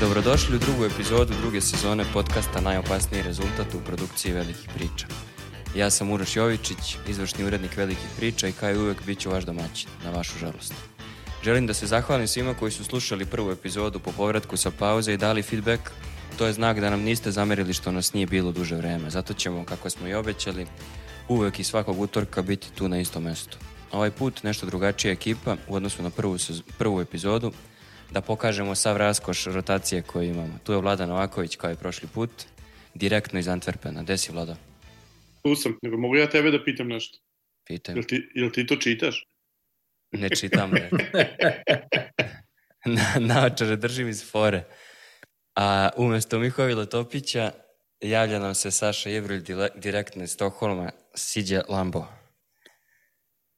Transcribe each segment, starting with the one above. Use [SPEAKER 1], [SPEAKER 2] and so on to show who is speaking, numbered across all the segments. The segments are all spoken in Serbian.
[SPEAKER 1] Dobrodošli u drugu epizodu druge sezone podcasta Najopasniji rezultat u produkciji Velikih priča. Ja sam Uroš Jovičić, izvršni urednik Velikih priča i kao i uvek bit ću vaš domaćin, na vašu žalost. Želim da se zahvalim svima koji su slušali prvu epizodu po povratku sa pauze i dali feedback. To je znak da nam niste zamerili što nas nije bilo duže vreme. Zato ćemo, kako smo i obećali, uvek i svakog utorka biti tu na istom mestu. Ovaj put nešto drugačija ekipa u odnosu na prvu, prvu epizodu, da pokažemo sav raskoš rotacije koju imamo. Tu je Vlada Novaković kao i prošli put, direktno iz Antwerpena. Gde si, Vlada?
[SPEAKER 2] Tu sam, nego mogu ja tebe da pitam nešto?
[SPEAKER 1] Pitaj.
[SPEAKER 2] Jel ti, jel ti to čitaš?
[SPEAKER 1] Ne čitam, ne. Na, naočare držim iz fore. A umesto Mihovila Topića javlja nam se Saša Jevrulj direktno iz Stokholma, Siđe Lambo.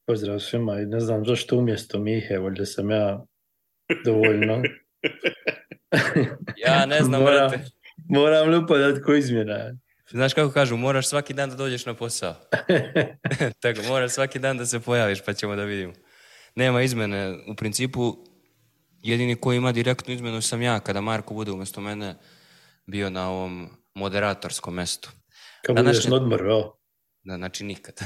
[SPEAKER 3] Pozdrav svima i ne znam zašto umjesto Mihe, valjda sam ja dovoljno.
[SPEAKER 1] ja ne znam,
[SPEAKER 3] moram,
[SPEAKER 1] brate.
[SPEAKER 3] Moram li upadat ko izmjena.
[SPEAKER 1] Znaš kako kažu, moraš svaki dan da dođeš na posao. Tako, moraš svaki dan da se pojaviš, pa ćemo da vidimo. Nema izmene. U principu, jedini koji ima direktnu izmenu sam ja, kada Marko bude umjesto mene bio na ovom moderatorskom mestu.
[SPEAKER 3] Kad Današnje... budeš na odmor,
[SPEAKER 1] Da, znači nikad.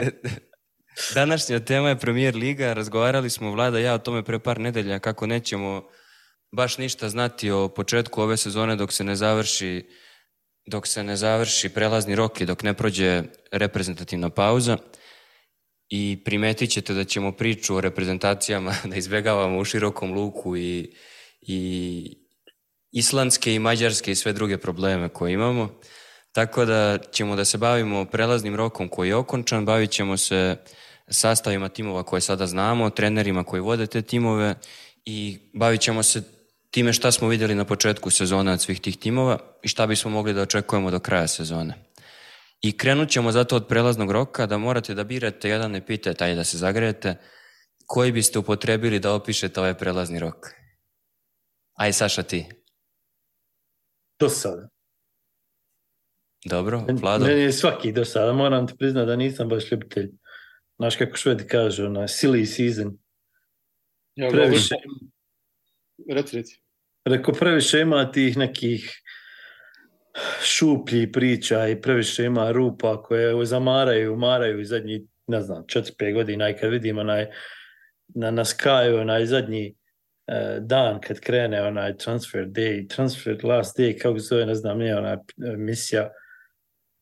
[SPEAKER 1] Današnja tema je Premier Liga. Razgovarali smo, Vlada ja, o tome pre par nedelja, kako nećemo baš ništa znati o početku ove sezone dok se ne završi dok se ne završi prelazni rok i dok ne prođe reprezentativna pauza i primetit ćete da ćemo priču o reprezentacijama da izbegavamo u širokom luku i, i islandske i mađarske i sve druge probleme koje imamo. Tako da ćemo da se bavimo prelaznim rokom koji je okončan, bavit ćemo se sastavima timova koje sada znamo, trenerima koji vode te timove i bavit ćemo se time šta smo videli na početku sezone od svih tih timova i šta bismo mogli da očekujemo do kraja sezone. I krenut ćemo zato od prelaznog roka da morate da birate jedan epitet, aj da se zagrejete, koji biste upotrebili da opišete ovaj prelazni rok. Aj Saša ti.
[SPEAKER 3] Do sada.
[SPEAKER 1] Dobro, Vlado.
[SPEAKER 3] Meni je svaki do sada, moram ti priznati da nisam baš ljubitelj. Znaš kako švedi kažu, ona silly season.
[SPEAKER 2] Ja, previše, reci, reci.
[SPEAKER 3] Rekao, previše ima tih nekih šuplji priča i previše ima rupa koje zamaraju, maraju i zadnji, ne znam, 4-5 godina i kad vidim onaj na, na Skyju, onaj zadnji uh, dan kad krene onaj transfer day, transfer last day, kako zove, ne znam, nije ona emisija,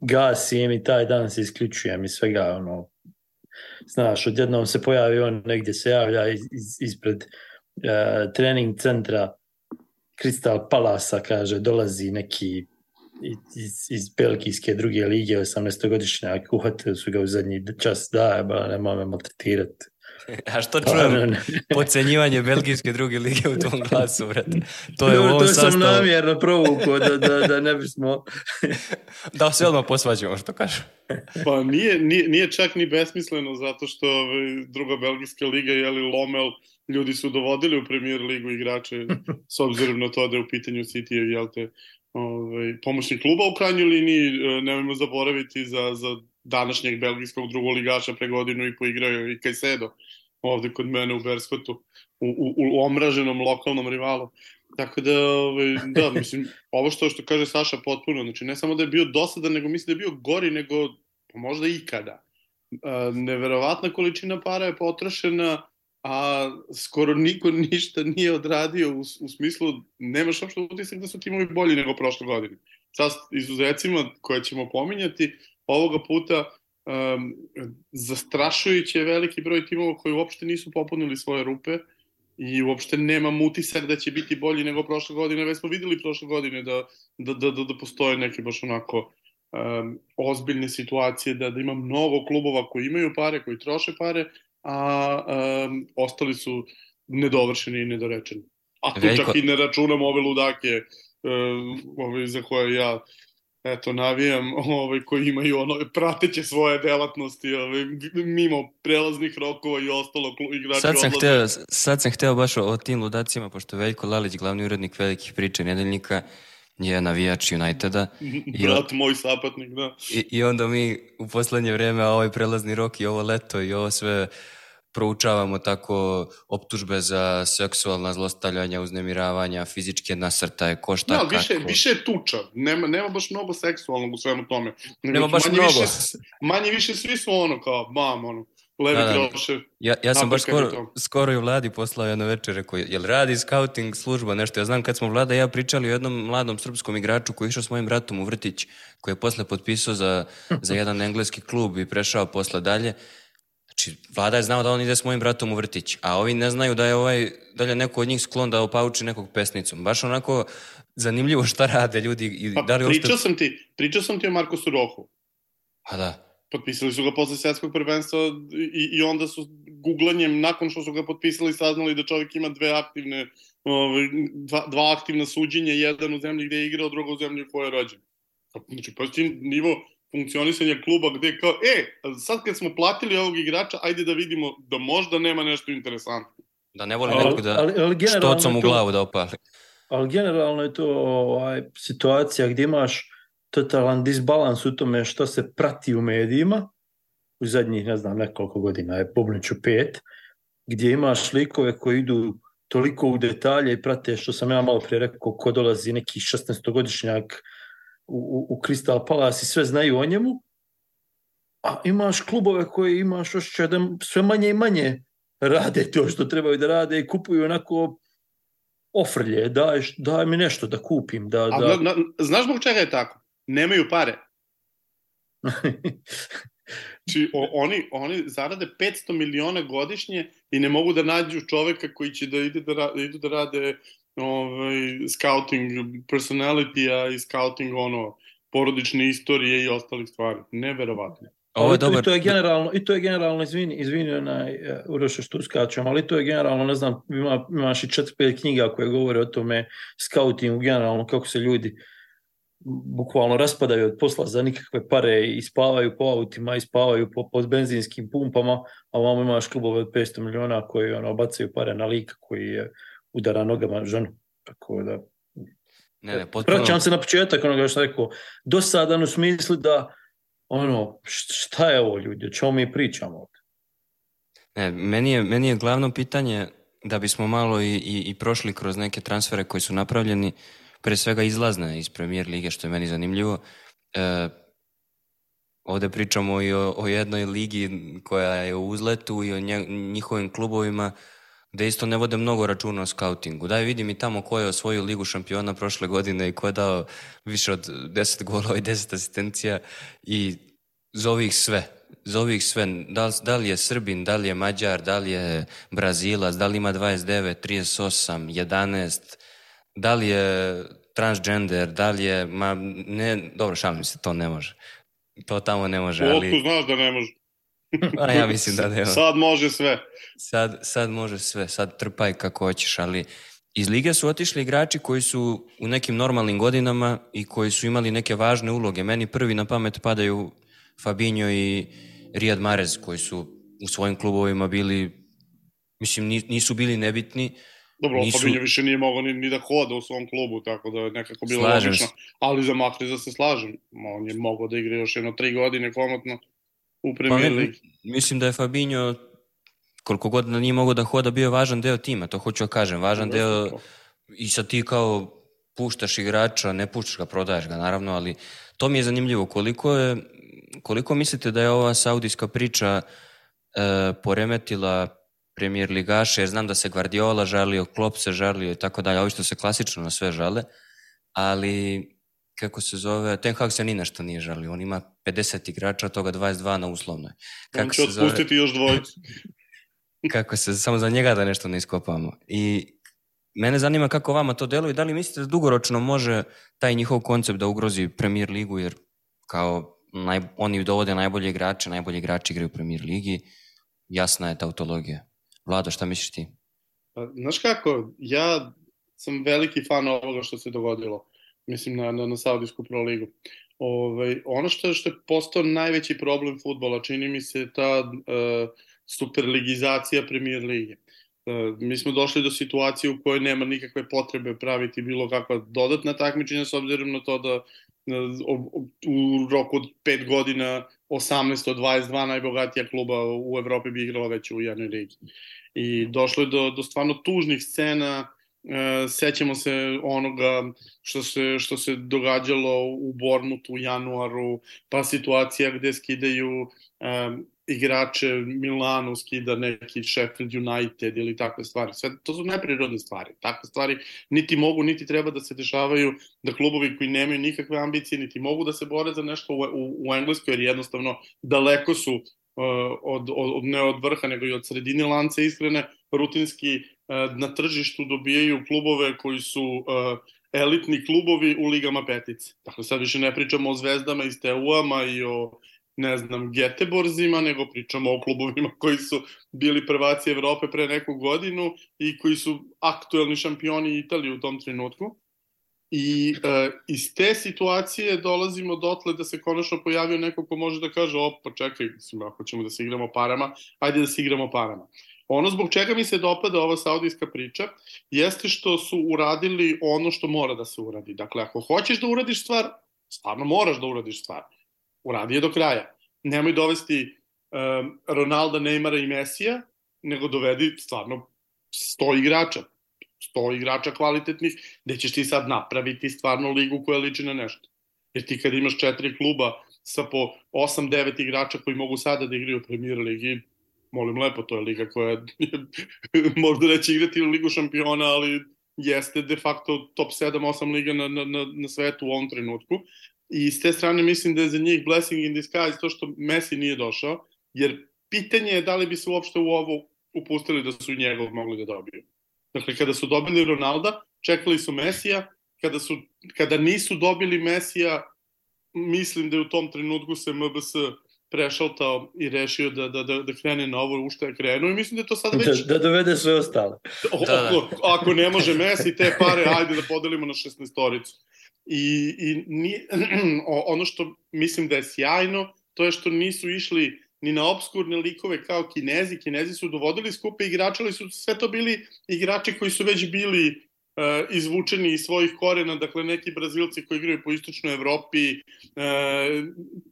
[SPEAKER 3] gasim i taj dan se isključujem i svega, ono, znaš, odjednom se pojavi on negdje se javlja iz, iz, ispred uh, trening centra Kristal Palasa, kaže, dolazi neki iz, iz Belgijske druge lige, 18-godišnjak, uhvatili su ga u zadnji čas, da, ba, nemoj me maltretirati.
[SPEAKER 1] A što pa, čujem? Pocenjivanje belgijske druge lige u tom glasu, brate. To je u ovom
[SPEAKER 3] to
[SPEAKER 1] sastavu.
[SPEAKER 3] sam namjerno provukao da, da, da ne bismo...
[SPEAKER 1] da se odmah posvađamo, što kažu.
[SPEAKER 2] pa nije, nije, nije čak ni besmisleno, zato što ovaj, druga belgijska liga, jeli Lomel, ljudi su dovodili u premier ligu igrače, s obzirom na to da je u pitanju City, jel te, ovaj, pomoćnik kluba u krajnjoj liniji, e, nemojmo zaboraviti za, za današnjeg belgijskog drugoligaša pre godinu i poigrao i Kajsedo ovde kod mene u Berskotu, u, u, u omraženom lokalnom rivalu. Tako da, ovaj, da, mislim, ovo što, što kaže Saša potpuno, znači ne samo da je bio dosadan, nego mislim da je bio gori nego pa možda ikada. E, neverovatna količina para je potrošena, a skoro niko ništa nije odradio u, u smislu, nemaš uopšte utisak da su timovi bolji nego prošle godine. Sad izuzecima koje ćemo pominjati, ovoga puta um, zastrašujuće veliki broj timova koji uopšte nisu popunili svoje rupe i uopšte nemam utisak da će biti bolji nego prošle godine. Već smo videli prošle godine da, da, da, da, da postoje neke baš onako um, ozbiljne situacije, da, da ima mnogo klubova koji imaju pare, koji troše pare, a um, ostali su nedovršeni i nedorečeni. A tu Veliko... čak i ne računam ove ludake um, ove za koje ja eto, navijam, ovaj, koji imaju ono, prateće svoje delatnosti, ovaj, mimo prelaznih rokova i ostalo igrači
[SPEAKER 1] sad sam, hteo, sad sam hteo baš o, o tim ludacima, pošto Veljko Lalić, glavni urednik velikih priča nedeljnika, je navijač Uniteda.
[SPEAKER 2] I Brat moj sapatnik, da.
[SPEAKER 1] I, I onda mi u poslednje vreme, a ovaj prelazni rok i ovo leto i ovo sve proučavamo tako optužbe za seksualna zlostavljanja, uznemiravanja, fizičke nasrtaje, ko šta
[SPEAKER 2] no,
[SPEAKER 1] kako.
[SPEAKER 2] Više, više je tuča, nema, nema baš mnogo seksualnog u svemu tome.
[SPEAKER 1] Nema baš manje mnogo.
[SPEAKER 2] Više, manje više svi su ono kao, mam, ono, levi da, da.
[SPEAKER 1] Ja, ja sam baš skoro, skoro i vladi poslao jedno večer, rekao, jel radi scouting služba nešto? Ja znam kad smo vlada ja pričali o jednom mladom srpskom igraču koji išao s mojim bratom u vrtić, koji je posle potpisao za, za jedan engleski klub i prešao posle dalje. Znači, vlada je znao da on ide s mojim bratom u vrtić, a ovi ne znaju da je ovaj, da je neko od njih sklon da opauči nekog pesnicom. Baš onako zanimljivo šta rade ljudi. I
[SPEAKER 2] pa,
[SPEAKER 1] da li
[SPEAKER 2] pričao, sam ti, pričao sam ti o Markosu Rohu.
[SPEAKER 1] Pa da.
[SPEAKER 2] Potpisali su ga posle svjetskog prvenstva i, i onda su googlanjem, nakon što su ga potpisali, saznali da čovjek ima dve aktivne, ovaj, dva, dva aktivna suđenja, jedan u zemlji gde je igrao, drugo u zemlji u kojoj je rođen. Znači, pa nivo funkcionisanja kluba gde kao, e, sad kad smo platili ovog igrača, ajde da vidimo da možda nema nešto interesantno.
[SPEAKER 1] Da ne voli nekog da ali, ali štocom u glavu da opali.
[SPEAKER 3] Ali generalno je to ovaj, situacija gdje imaš totalan disbalans u tome što se prati u medijima, u zadnjih, ne znam, nekoliko godina je Bobniću pet, gdje imaš likove koji idu toliko u detalje i prate što sam ja malo prije rekao ko dolazi neki 16-godišnjak u, u Crystal Palace i sve znaju o njemu, a imaš klubove koji imaš ošće da sve manje i manje rade to što trebaju da rade i kupuju onako ofrlje, daj, daj mi nešto da kupim. Da,
[SPEAKER 2] da... na, znaš zbog čega je tako? Nemaju pare. Znači, o, oni, oni zarade 500 miliona godišnje i ne mogu da nađu čoveka koji će da ide da, ra, da idu da rade ovaj, scouting personality-a i scouting ono, porodične istorije i ostalih stvari. Neverovatno.
[SPEAKER 3] Ovo je dobar... I to je generalno, i to je generalno izvini, izvini onaj, uh, Uroše što uskačem, ali to je generalno, ne znam, ima, imaš i četiri, pet knjiga koje govore o tome scoutingu generalno, kako se ljudi bukvalno raspadaju od posla za nikakve pare i spavaju po autima i spavaju po, po benzinskim pumpama, a ovamo imaš klubove od 500 miliona koji ono, bacaju pare na lika koji je udara nogama ženu. Tako da...
[SPEAKER 1] Ne, ne, potpuno...
[SPEAKER 3] Vraćam se na početak onoga što rekao. Dosadan u smislu da ono, šta je ovo ljudi, o čemu mi pričamo ovdje?
[SPEAKER 1] Ne, meni je, meni je glavno pitanje da bismo malo i, i, i prošli kroz neke transfere koji su napravljeni, pre svega izlazne iz premier lige, što je meni zanimljivo. E, ovde pričamo i o, o jednoj ligi koja je u uzletu i o njihovim klubovima gde isto ne vode mnogo računa o skautingu. Daj vidi mi tamo ko je osvojio ligu šampiona prošle godine i ko je dao više od 10 golova i 10 asistencija i zovi ih sve. Zovi ih sve. Da, da li je Srbin, da li je Mađar, da li je Brazilac, da li ima 29, 38, 11, da li je transgender, da li je, ma ne, dobro, šalim se, to ne može. To tamo ne može, ali...
[SPEAKER 2] Otko znaš da ne može.
[SPEAKER 1] A ja mislim da nema.
[SPEAKER 2] Sad može sve.
[SPEAKER 1] Sad, sad može sve, sad trpaj kako hoćeš, ali iz lige su otišli igrači koji su u nekim normalnim godinama i koji su imali neke važne uloge. Meni prvi na pamet padaju Fabinho i Riyad Mahrez koji su u svojim klubovima bili, mislim, nisu bili nebitni.
[SPEAKER 2] Dobro, nisu... Fabinho više nije mogao ni, ni da hoda u svom klubu, tako da je nekako bilo slažem logično. Se. Ali za Mahreza se slažem. On je mogao da igra još jedno tri godine komotno u Premier pa.
[SPEAKER 1] Mislim da je Fabinho koliko god da nije mogao da hoda, bio važan deo tima, to hoću da kažem, važan deo i sad ti kao puštaš igrača, ne puštaš ga, prodaješ ga naravno, ali to mi je zanimljivo, koliko je koliko mislite da je ova saudijska priča e, poremetila premijer ligaše, jer znam da se Guardiola žalio, Klopp se žalio i tako dalje, ovi što se klasično na sve žale, ali kako se zove, Ten Hag se ni nešto nije žalio, on ima 50 igrača, toga 22 na uslovnoj.
[SPEAKER 2] Kako on će otpustiti još dvojicu.
[SPEAKER 1] kako se, samo za njega da nešto ne iskopamo. I mene zanima kako vama to deluje, da li mislite da dugoročno može taj njihov koncept da ugrozi Premier ligu, jer kao naj, oni dovode najbolje igrače, najbolji igrači igraju u Premier ligi, jasna je tautologija. Vlado, šta misliš ti?
[SPEAKER 2] Pa, znaš kako, ja sam veliki fan ovoga što se dogodilo, mislim na, na, na Saudijsku Pro ligu. Ovaj, ono što što je postao najveći problem futbola, čini mi se ta uh, superligizacija premier lige. Uh, mi smo došli do situacije u kojoj nema nikakve potrebe praviti bilo kakva dodatna takmičenja s obzirom na to da uh, u roku od 5 godina 18 od 22 najbogatija kluba u Evropi bi igrala već u jednoj ligi. I došlo je do, do stvarno tužnih scena E, sećamo se onoga što se, što se događalo u Bormutu u januaru, pa situacija gde skidaju um, igrače Milanu, skida neki Sheffield United ili takve stvari. Sve, to su neprirodne stvari. Takve stvari niti mogu, niti treba da se dešavaju da klubovi koji nemaju nikakve ambicije, niti mogu da se bore za nešto u, u, u Engleskoj, jer jednostavno daleko su od, od, ne od vrha, nego i od sredine lance iskrene, rutinski E, na tržištu dobijaju klubove koji su uh, elitni klubovi u ligama petice. Dakle, sad više ne pričamo o zvezdama iz TU-ama i o ne znam, Geteborzima, nego pričamo o klubovima koji su bili prvaci Evrope pre neku godinu i koji su aktuelni šampioni Italije u tom trenutku. I e, iz te situacije dolazimo dotle da se konačno pojavio neko ko može da kaže, opa, čekaj, mislim, ako ćemo da se igramo parama, ajde da se igramo parama. Ono zbog čega mi se dopada ova saudijska priča jeste što su uradili ono što mora da se uradi. Dakle, ako hoćeš da uradiš stvar, stvarno moraš da uradiš stvar. Uradi je do kraja. Nemoj dovesti um, Ronalda, Neymara i Mesija, nego dovedi stvarno 100 igrača. 100 igrača kvalitetnih, gde ćeš ti sad napraviti stvarno ligu koja liči na nešto. Jer ti kad imaš četiri kluba sa po 8-9 igrača koji mogu sada da igraju u premier ligi, molim lepo, to je liga koja možda neće igrati u ligu šampiona, ali jeste de facto top 7-8 liga na, na, na, na svetu u ovom trenutku. I s te strane mislim da je za njih blessing in disguise to što Messi nije došao, jer pitanje je da li bi se uopšte u ovo upustili da su njegov mogli da dobiju. Dakle, kada su dobili Ronalda, čekali su Mesija, kada, su, kada nisu dobili Mesija, mislim da je u tom trenutku se MBS prešaltao i rešio da, da, da, da krene na ovo u što je krenuo i mislim da je to sad već...
[SPEAKER 3] Da, da dovede sve ostale.
[SPEAKER 2] O, da, da. Ako, ako ne može Messi, te pare, ajde da podelimo na 16-toricu. I, i ni, ono što mislim da je sjajno, to je što nisu išli ni na obskurne likove kao Kinezi. Kinezi su dovodili skupe igrače, ali su sve to bili igrači koji su već bili uh, izvučeni iz svojih korena, dakle neki Brazilci koji igraju po istočnoj Evropi, uh,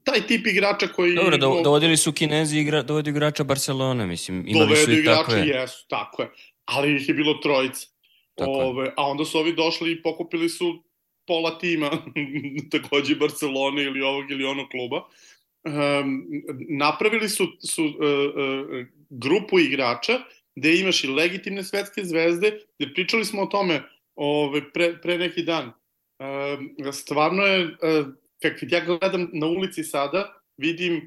[SPEAKER 2] taj tip igrača koji...
[SPEAKER 1] Dobro, do, dovodili su Kinezi, igra, dovodi igrača Barcelona, mislim, imali
[SPEAKER 2] dovedu
[SPEAKER 1] su i
[SPEAKER 2] igrača,
[SPEAKER 1] takve.
[SPEAKER 2] jesu, tako je, ali ih je bilo trojica. Ove, a onda su ovi došli i pokupili su pola tima, takođe Barcelona ili ovog ili onog kluba. Um, napravili su, su uh, uh, grupu igrača gde imaš i legitimne svetske zvezde, gde pričali smo o tome ove, pre, pre neki dan. E, stvarno je, e, kad ja gledam na ulici sada, vidim e,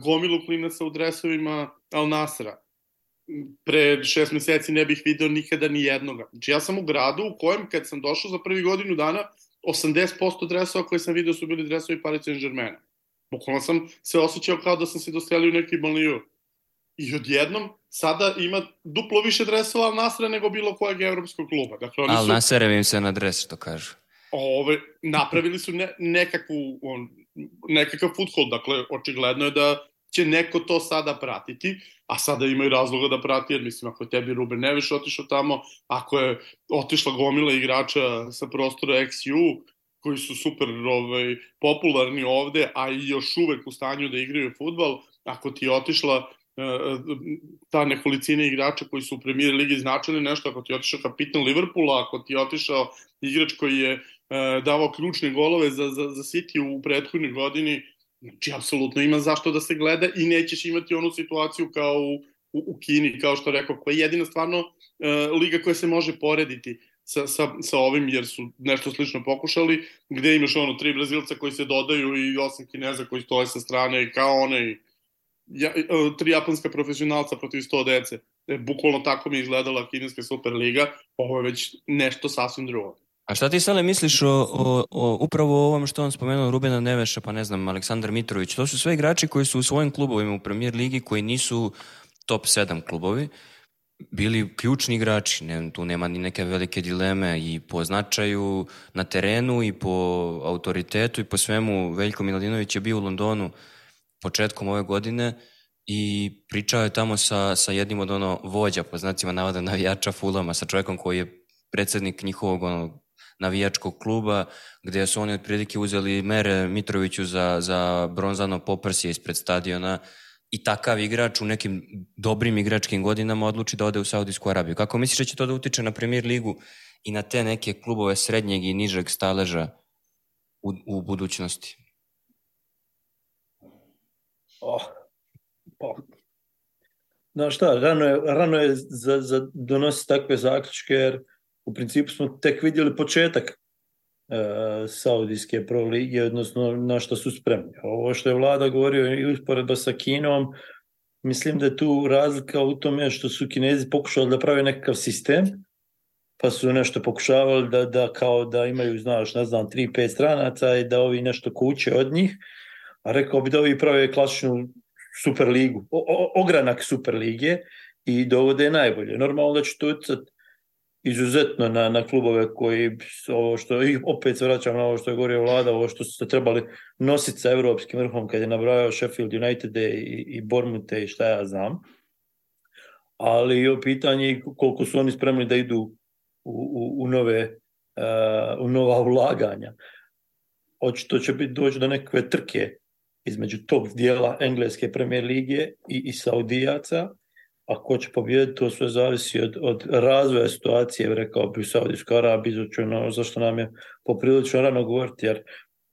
[SPEAKER 2] gomilu klinaca u dresovima Al Nasra. Pre šest meseci ne bih video nikada ni jednoga. Znači ja sam u gradu u kojem kad sam došao za prvi godinu dana, 80% dresova koje sam video su bili dresovi Paris Saint-Germain. Bukvalno sam se osjećao kao da sam se doselio u neki baliju. I odjednom sada ima duplo više dresova Al Nasra nego bilo kojeg evropskog kluba. Dakle, oni
[SPEAKER 1] Al Nasrev im se na dres, što kažu.
[SPEAKER 2] Ove, napravili su ne, nekakvu, on, nekakav futhol, dakle, očigledno je da će neko to sada pratiti, a sada imaju razloga da prati, jer mislim, ako je tebi Ruben Neveš otišao tamo, ako je otišla gomila igrača sa prostora XU, koji su super ovaj, popularni ovde, a i još uvek u stanju da igraju futbal, ako ti je otišla ta nekolicina igrača koji su u premijer ligi značili nešto, ako ti je otišao kapitan Liverpoola, ako ti je otišao igrač koji je davao ključne golove za, za, za City u prethodnoj godini, znači apsolutno ima zašto da se gleda i nećeš imati onu situaciju kao u, u, u Kini, kao što rekao, koja je jedina stvarno liga koja se može porediti sa, sa, sa ovim, jer su nešto slično pokušali, gde imaš ono tri Brazilca koji se dodaju i osam Kineza koji stoje sa strane kao onaj ja, e, tri japanska profesionalca protiv 100 dece. E, bukvalno tako mi je izgledala kineska Superliga, ovo je već nešto sasvim drugo.
[SPEAKER 1] A šta ti Sale misliš o, o, o upravo o ovom što on spomenuo Rubena Neveša, pa ne znam, Aleksandar Mitrović, to su sve igrači koji su u svojim klubovima u premier ligi koji nisu top 7 klubovi, bili ključni igrači, ne, tu nema ni neke velike dileme i po značaju na terenu i po autoritetu i po svemu. Veljko Miladinović je bio u Londonu početkom ove godine i pričao je tamo sa, sa jednim od ono vođa, po znacima navoda navijača Fulama, sa čovjekom koji je predsednik njihovog ono, navijačkog kluba, gde su oni otprilike uzeli mere Mitroviću za, za bronzano poprsje ispred stadiona i takav igrač u nekim dobrim igračkim godinama odluči da ode u Saudijsku Arabiju. Kako misliš da će to da utiče na premier ligu i na te neke klubove srednjeg i nižeg staleža u, u budućnosti?
[SPEAKER 3] Oh, pa, no šta, rano je, rano je za, za donositi takve zaključke, jer u principu smo tek vidjeli početak Saudijske pro lige, odnosno na što su spremni. Ovo što je vlada govorio i usporedba sa Kinom, mislim da je tu razlika u tome što su Kinezi pokušali da prave nekakav sistem, pa su nešto pokušavali da, da kao da imaju, znaš, ne znam, tri, pet stranaca i da ovi nešto kuće od njih, a rekao bi da ovi prave klasičnu super ligu, o, o, ogranak super lige i dovode najbolje. Normalno da će to izuzetno na, na klubove koji ovo što i opet se vraćam na ovo što je govorio vlada, ovo što su se trebali nositi sa evropskim vrhom kad je nabrajao Sheffield United i, i Bournemouth i šta ja znam. Ali je pitanje koliko su oni spremni da idu u, u, u nove uh, u nova ulaganja. Očito će biti doći do nekakve trke između tog dijela engleske premijer lige i, i Saudijaca, a ko će pobijediti, to sve zavisi od, od razvoja situacije, rekao bi u Saudijskoj Arabiji, no, zašto nam je poprilično rano govoriti, jer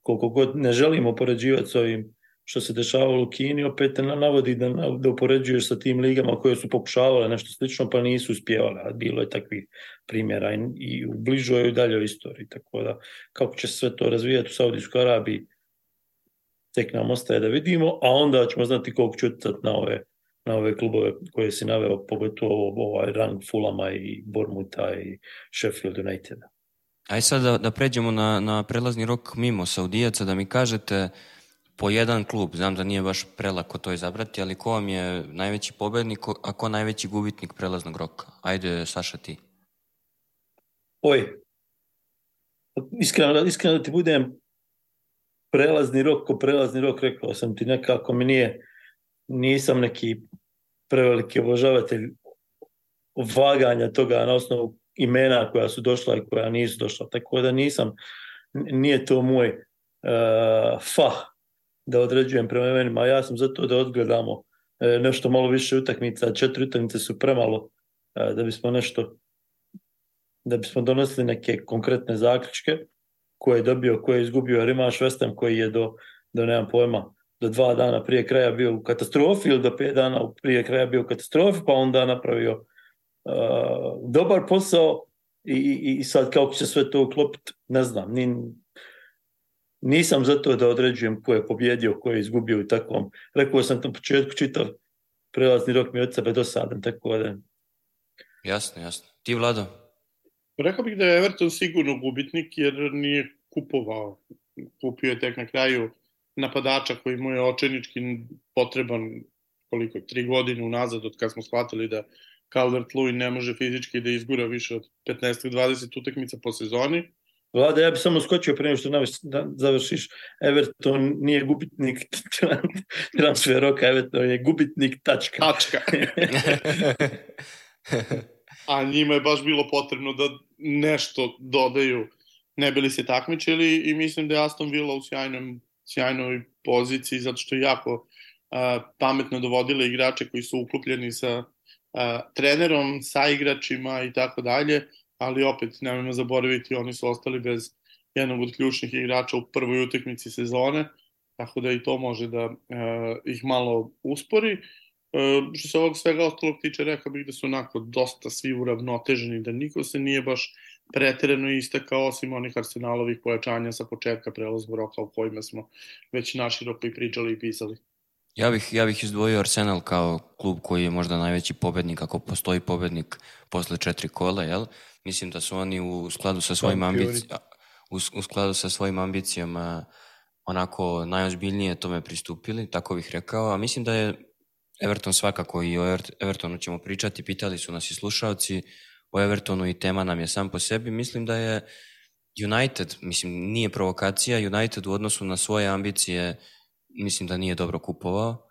[SPEAKER 3] koliko god ne želimo poređivati s ovim što se dešavalo u Kini, opet te navodi da, da upoređuješ sa tim ligama koje su pokušavale nešto slično, pa nisu uspjevale, a bilo je takvih primjera i, i u bližoj i u daljoj istoriji, tako da kako će sve to razvijati u Saudijskoj Arabiji, tek nam ostaje da vidimo, a onda ćemo znati koliko će na ove na ove klubove koje si naveo, pogotovo ovaj rang Fulama i Bormuta i Sheffield Uniteda.
[SPEAKER 1] Aj sad da, da pređemo na, na prelazni rok mimo Saudijaca, da mi kažete po jedan klub, znam da nije baš prelako to izabrati, ali ko vam je najveći pobednik, a ko najveći gubitnik prelaznog roka? Ajde, Saša, ti.
[SPEAKER 3] Oj, iskreno, iskreno da ti budem prelazni rok, ko prelazni rok, rekao sam ti nekako mi nije, nisam neki preveliki obožavatelj vaganja toga na osnovu imena koja su došla i koja nisu došla. Tako da nisam, nije to moj uh, fah da određujem prema imenima. Ja sam zato da odgledamo uh, nešto malo više utakmica. Četiri utakmice su premalo uh, da bismo nešto da bismo donosili neke konkretne zaključke ko je dobio, ko je izgubio, jer imaš West koji je do, do nemam pojma, do dva dana prije kraja bio u katastrofi ili do pet dana prije kraja bio u katastrofi, pa onda napravio uh, dobar posao i, i, i sad kako će sve to uklopiti, ne znam, ni, nisam za to da određujem ko je pobjedio, ko je izgubio u takvom. Rekao sam na početku čitav prelazni rok mi od sebe dosadan, tako da...
[SPEAKER 1] Jasno, jasno. Ti, Vlado?
[SPEAKER 2] Rekao bih da je Everton sigurno gubitnik jer nije kupovao. Kupio je tek na kraju napadača koji mu je očajnički potreban koliko, tri godine unazad od kad smo shvatili da Calvert-Lewin ne može fizički da izgura više od 15-20 utakmica po sezoni.
[SPEAKER 3] Vlada, ja bih samo skočio pre nego što da završiš. Everton nije gubitnik transfer roka, Everton je gubitnik tačka.
[SPEAKER 2] Tačka. A njima je baš bilo potrebno da nešto dodaju ne bili se takmičili i mislim da je Aston Villa u sjajnom sjajnoj poziciji zato što je jako a, pametno dovodila igrače koji su uklopljeni sa a, trenerom, sa igračima i tako dalje, ali opet nemojmo zaboraviti, oni su ostali bez jednog od ključnih igrača u prvoj utakmici sezone, tako da i to može da a, ih malo uspori. što se ovog svega ostalog tiče, rekao bih da su onako dosta svi uravnoteženi, da niko se nije baš preterano istakao, osim onih arsenalovih pojačanja sa početka prelaznog roka o kojima smo već naširoko i pričali i pisali.
[SPEAKER 1] Ja bih, ja bih izdvojio Arsenal kao klub koji je možda najveći pobednik, ako postoji pobednik posle četiri kola, jel? Mislim da su oni u skladu sa svojim ambicijama u, u skladu sa svojim ambicijama onako najozbiljnije tome pristupili, tako bih rekao, a mislim da je Everton svakako i o Evertonu ćemo pričati, pitali su nas i slušalci o Evertonu i tema nam je sam po sebi. Mislim da je United, mislim nije provokacija, United u odnosu na svoje ambicije mislim da nije dobro kupovao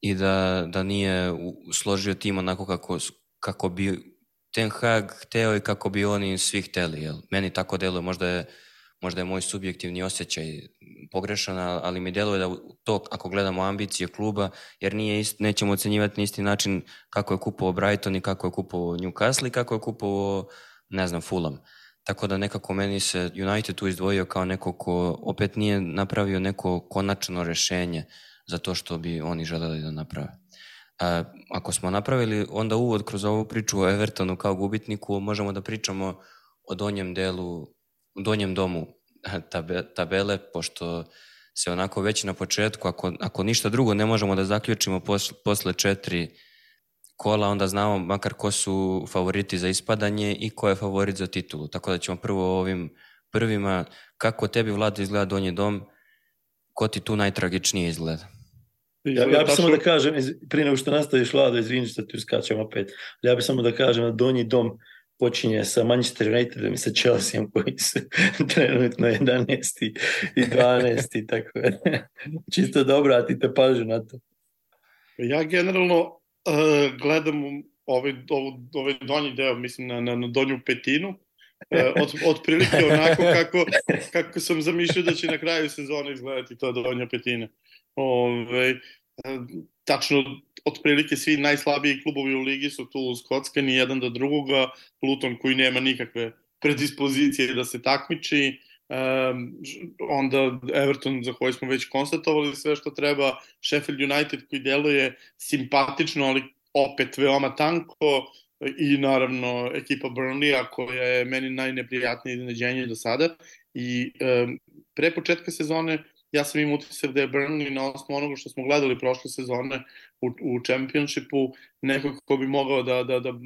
[SPEAKER 1] i da, da nije složio tim onako kako, kako bi Ten Hag hteo i kako bi oni svi hteli. Jel? Meni tako deluje, možda je, možda je moj subjektivni osjećaj pogrešan, ali mi deluje da to, ako gledamo ambicije kluba, jer nije ist, nećemo ocenjivati na isti način kako je kupovao Brighton i kako je kupovao Newcastle i kako je kupovao, ne znam, Fulham. Tako da nekako meni se United tu izdvojio kao neko ko opet nije napravio neko konačno rešenje za to što bi oni želeli da naprave. A, ako smo napravili onda uvod kroz ovu priču o Evertonu kao gubitniku, možemo da pričamo o donjem delu, donjem domu tabe, tabele, pošto se onako već na početku, ako, ako ništa drugo ne možemo da zaključimo posle, posle četiri kola, onda znamo makar ko su favoriti za ispadanje i ko je favorit za titulu. Tako da ćemo prvo ovim prvima, kako tebi vlada izgleda donji dom, ko ti tu najtragičnije izgleda?
[SPEAKER 3] Ja, ja bih samo da kažem, prije nego što nastaviš Vlado, izvini što ti uskačem opet, ja bih samo da kažem da donji dom počinje sa Manchester Unitedom i sa Chelsea koji su trenutno 11. i 12. tako je. Čisto dobro, a ti te pažu na to.
[SPEAKER 2] Ja generalno uh, gledam ovaj, ovaj, ovaj donji deo, mislim na, na, na donju petinu, uh, od, od prilike onako kako, kako sam zamišljao da će na kraju sezone izgledati to donja petina. Ove, tačno, otprilike svi najslabiji klubovi u ligi su tu skockani jedan do drugoga, Luton koji nema nikakve predispozicije da se takmiči, um, onda Everton za koji smo već konstatovali sve što treba, Sheffield United koji deluje simpatično, ali opet veoma tanko, i naravno ekipa Burnley-a koja je meni najneprijatnije iznenađenje do sada. I um, pre početka sezone ja sam imao utisak da je Burnley na osnovu onoga što smo gledali prošle sezone u, u Championshipu neko ko bi mogao da, da, da uh,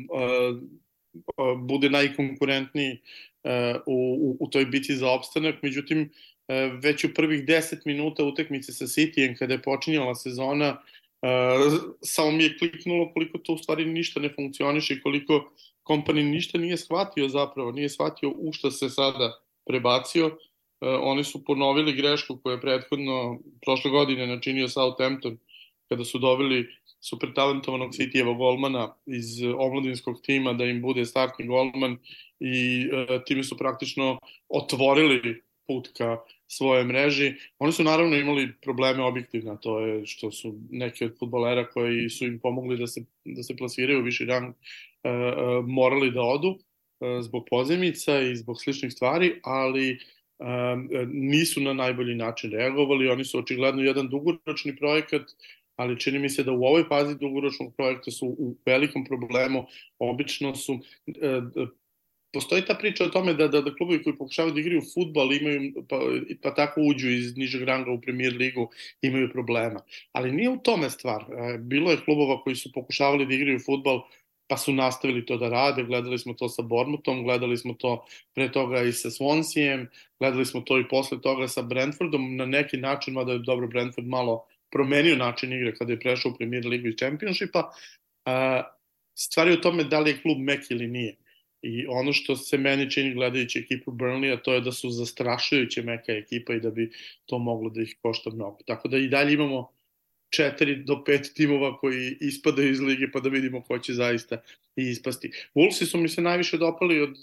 [SPEAKER 2] uh, bude najkonkurentniji uh, u, u, toj biti za opstanak, međutim uh, već u prvih 10 minuta utekmice sa Cityjem kada je počinjala sezona uh, samo mi je kliknulo koliko to u stvari ništa ne funkcioniše i koliko kompani ništa nije shvatio zapravo, nije shvatio u što se sada prebacio. E, oni su ponovili grešku koju je prethodno prošle godine načinio Southampton kada su dobili super talentovanog Cityjeva golmana iz omladinskog tima da im bude startni golman i e, time su praktično otvorili put ka svoje mreži. Oni su naravno imali probleme objektivno, to je što su neki od futbolera koji su im pomogli da se, da se plasiraju viši rang e, e, morali da odu e, zbog pozemica i zbog sličnih stvari, ali nisu na najbolji način reagovali, oni su očigledno jedan dugoročni projekat, ali čini mi se da u ovoj fazi dugoročnog projekta su u velikom problemu, obično su e, postoji ta priča o tome da, da, da klubovi koji pokušavaju da igraju futbal imaju, pa, pa tako uđu iz nižeg ranga u premier ligu, imaju problema. Ali nije u tome stvar. E, bilo je klubova koji su pokušavali da igraju futbal pa su nastavili to da rade, gledali smo to sa Bormutom, gledali smo to pre toga i sa Swansijem, gledali smo to i posle toga sa Brentfordom, na neki način, mada je dobro Brentford malo promenio način igre kada je prešao u Premier Ligu i Championshipa, stvari u tome da li je klub mek ili nije. I ono što se meni čini gledajući ekipu Burnley, a to je da su zastrašujuće meka ekipa i da bi to moglo da ih košta mnogo. Tako da i dalje imamo četiri do pet timova koji ispadaju iz lige pa da vidimo ko će zaista i ispasti. Wolvesi su mi se najviše dopali od,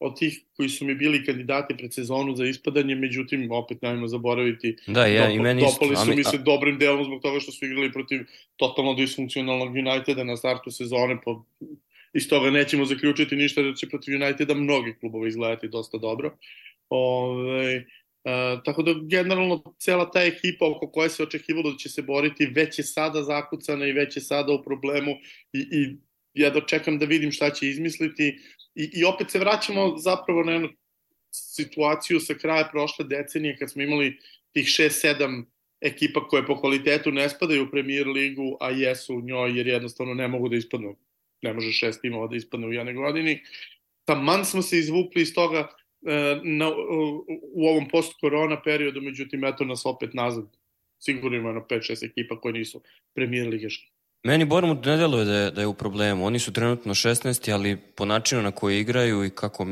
[SPEAKER 2] od tih koji su mi bili kandidati pred sezonu za ispadanje, međutim, opet najmo zaboraviti,
[SPEAKER 1] da, ja, dopali, i meni
[SPEAKER 2] dopali su mi se dobrim delom zbog toga što su igrali protiv totalno disfunkcionalnog Uniteda na startu sezone, pa iz toga nećemo zaključiti ništa da će protiv Uniteda mnogi klubovi izgledati dosta dobro. Ove, E, tako da generalno cela ta ekipa oko koje se očekivalo da će se boriti već je sada zakucana i već je sada u problemu i, i ja dočekam da vidim šta će izmisliti i, i opet se vraćamo zapravo na jednu situaciju sa kraja prošle decenije kad smo imali tih 6-7 ekipa koje po kvalitetu ne spadaju u premier ligu, a jesu u njoj jer jednostavno ne mogu da ispadnu. Ne može šest timova da ispadne u jedne godini. Taman smo se izvukli iz toga E, na, u ovom post-korona periodu, međutim, eto nas opet nazad. Sigurno ima na 5-6 ekipa koje nisu premijer ligaški.
[SPEAKER 1] Meni Bormut ne deluje da je, da je u problemu. Oni su trenutno 16. ali po načinu na koji igraju i kako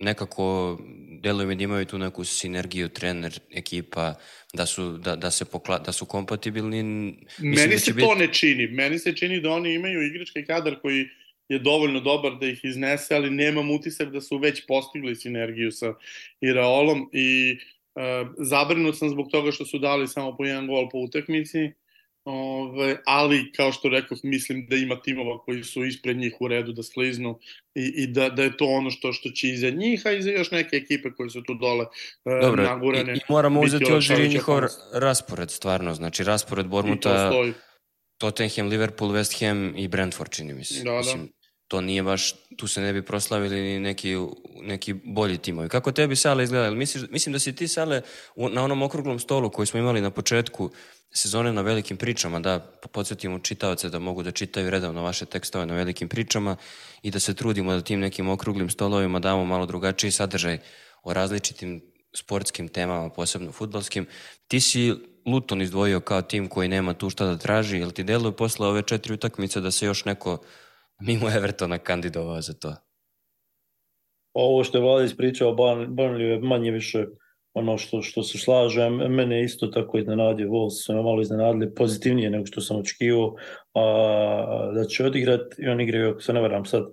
[SPEAKER 1] nekako deluje mi da imaju tu neku sinergiju trener, ekipa, da su, da, da se pokla, da su kompatibilni.
[SPEAKER 2] Mislim Meni da se biti... to ne čini. Meni se čini da oni imaju igrački kadar koji je dovoljno dobar da ih iznese, ali nemam utisak da su već postigli sinergiju sa Iraolom i uh, zabrinut sam zbog toga što su dali samo po jedan gol po utakmici. Ove, ali, kao što rekao, mislim da ima timova koji su ispred njih u redu da skliznu i, i da, da je to ono što što će iza njih, a iza još neke ekipe koje su tu dole uh, Dobre, nagurane.
[SPEAKER 1] I, i moramo uzeti obzir i njihov raspored, stvarno. Znači, raspored Bormuta, Tottenham, Liverpool, West Ham i Brentford, čini mi se.
[SPEAKER 2] Da, da.
[SPEAKER 1] Mislim, to nije baš, tu se ne bi proslavili ni neki, neki bolji timovi. Kako tebi Sale izgleda? Misliš, mislim da si ti Sale na onom okruglom stolu koji smo imali na početku sezone na velikim pričama, da podsjetimo čitaoce da mogu da čitaju redovno vaše tekstove na velikim pričama i da se trudimo da tim nekim okruglim stolovima damo malo drugačiji sadržaj o različitim sportskim temama, posebno futbalskim. Ti si Luton izdvojio kao tim koji nema tu šta da traži, jel ti deluje posle ove četiri utakmice da se još neko mimo Evertona kandidovao za to?
[SPEAKER 3] Ovo što je Vlada ispričao, Burnley je manje više ono što, što se slaže, mene isto tako iznenadio, Wolves su me malo iznenadili pozitivnije nego što sam očekivao a, da će odigrati i oni igraju, ako se ne varam sad,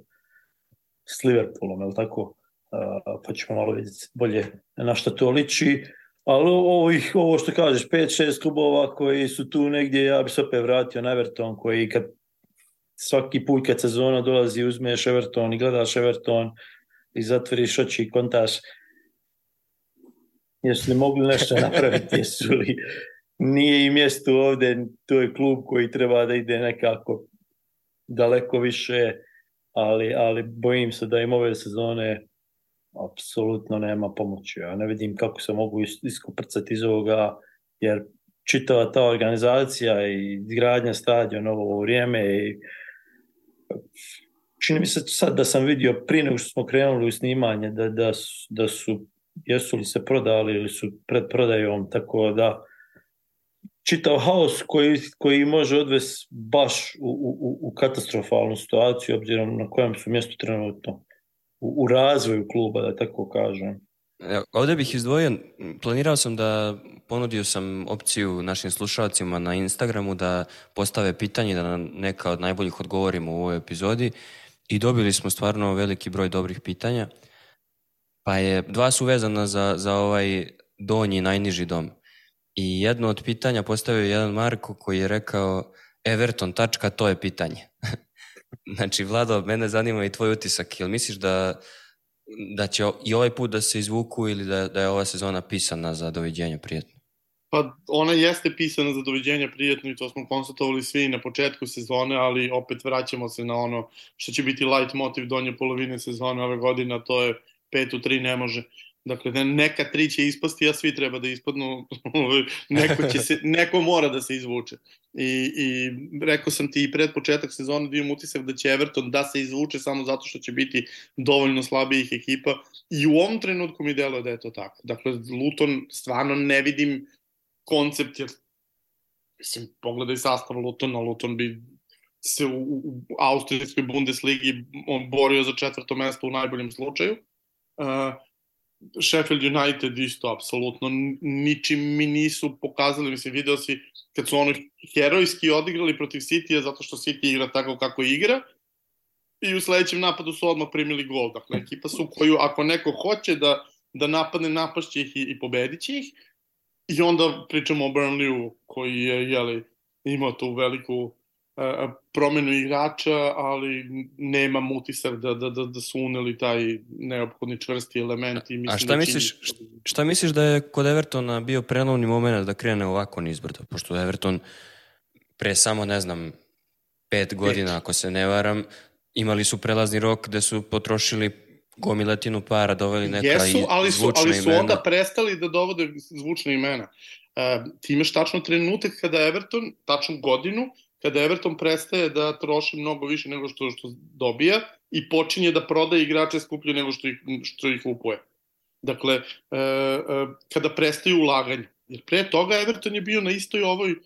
[SPEAKER 3] s Liverpoolom, je li tako? A, pa ćemo malo vidjeti bolje na što to liči. Ali ovo, ovo što kažeš, 5-6 klubova koji su tu negdje, ja bi se opet vratio na Everton, koji kad svaki put kad sezona dolazi uzmeš Everton i gledaš Everton i zatvoriš oči i kontaš jesu li mogli nešto napraviti, jesu li nije i mjesto ovde, to je klub koji treba da ide nekako daleko više, ali, ali bojim se da im ove sezone apsolutno nema pomoći. Ja ne vidim kako se mogu iskoprcati iz ovoga, jer čitava ta organizacija i gradnja stadiona ovo vrijeme i čini mi se sad da sam vidio prije nego što smo krenuli u snimanje da, da, da su jesu li se prodali ili su pred prodajom, tako da čitav haos koji, koji može odvesti baš u, u, u katastrofalnu situaciju obzirom na kojem su mjestu trenutno u, u razvoju kluba, da tako kažem.
[SPEAKER 1] Ovde bih izdvojio, planirao sam da ponudio sam opciju našim slušalcima na Instagramu da postave pitanje, da na neka od najboljih odgovorimo u ovoj epizodi i dobili smo stvarno veliki broj dobrih pitanja. Pa je, dva su vezana za, za ovaj donji najniži dom. I jedno od pitanja postavio jedan Marko koji je rekao Everton tačka, to je pitanje. znači, Vlado, mene zanima i tvoj utisak. Jel misliš da da će i ovaj put da se izvuku ili da, da je ova sezona pisana za doviđenje prijetno?
[SPEAKER 2] Pa ona jeste pisana za doviđenje prijetno i to smo konstatovali svi na početku sezone, ali opet vraćamo se na ono što će biti light motiv donje polovine sezone ove godine, to je 5 u 3 ne može. Dakle, neka tri će ispasti, a svi treba da ispadnu, neko, će se, neko mora da se izvuče. I, I rekao sam ti i pred početak sezona da imam utisak da će Everton da se izvuče samo zato što će biti dovoljno slabijih ekipa i u ovom trenutku mi deluje da je to tako. Dakle, Luton stvarno ne vidim koncept, jer mislim, pogledaj sastav Lutona, Luton bi se u, u Austrijskoj Bundesligi on borio za četvrto mesto u najboljem slučaju. Uh, Sheffield United isto, apsolutno, ničim mi nisu pokazali, mislim, video si kad su ono herojski odigrali protiv City-a zato što City igra tako kako igra i u sledećem napadu su odmah primili gol. Dakle, ekipa su koju, ako neko hoće da, da napadne, napašće ih i, i pobedit će ih. I onda pričamo o Burnleyu koji je, jeli, imao tu veliku promenu igrača, ali nemam utisak da, da, da, da su uneli taj neophodni čvrsti element. I
[SPEAKER 1] mislim A šta, da misliš, šta misliš da je kod Evertona bio prelovni moment da krene ovako nizbrdo? Pošto Everton pre samo, ne znam, pet godina, pet. ako se ne varam, imali su prelazni rok gde su potrošili gomiletinu para, doveli neka
[SPEAKER 2] Jesu, ali
[SPEAKER 1] su,
[SPEAKER 2] ali su imena. onda prestali da dovode zvučne imena. Uh, ti imaš tačno trenutak kada Everton, tačno godinu, kada Everton prestaje da troši mnogo više nego što, što dobija i počinje da prodaje igrače skuplje nego što ih, što ih kupuje. Dakle, e, e, kada prestaju ulaganje. Jer pre toga Everton je bio na istoj ovoj e,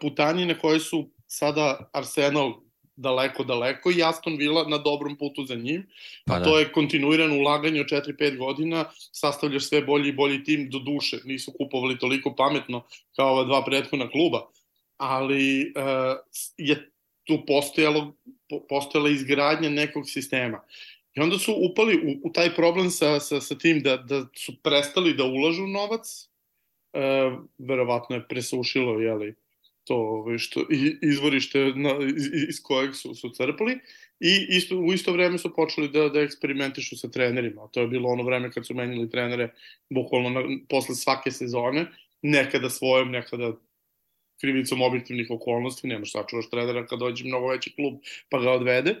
[SPEAKER 2] putanji na kojoj su sada Arsenal daleko, daleko i Aston Villa na dobrom putu za njim.
[SPEAKER 1] Pa da.
[SPEAKER 2] to je kontinuirano ulaganje od 4-5 godina, sastavljaš sve bolji i bolji tim, do duše, nisu kupovali toliko pametno kao ova dva prethodna kluba, ali uh, je tu postojalo, po, postojala izgradnja nekog sistema. I onda su upali u, u taj problem sa, sa, sa tim da, da su prestali da ulažu novac, uh, verovatno je presušilo, jeli, to ovaj, što izvorište na, iz, iz kojeg su, su crpali i isto, u isto vreme su počeli da, da eksperimentišu sa trenerima. To je bilo ono vreme kad su menjali trenere bukvalno na, posle svake sezone, nekada svojom, nekada krivicom objektivnih okolnosti, nemaš sačuvaš trenera kad dođe mnogo veći klub pa ga odvede.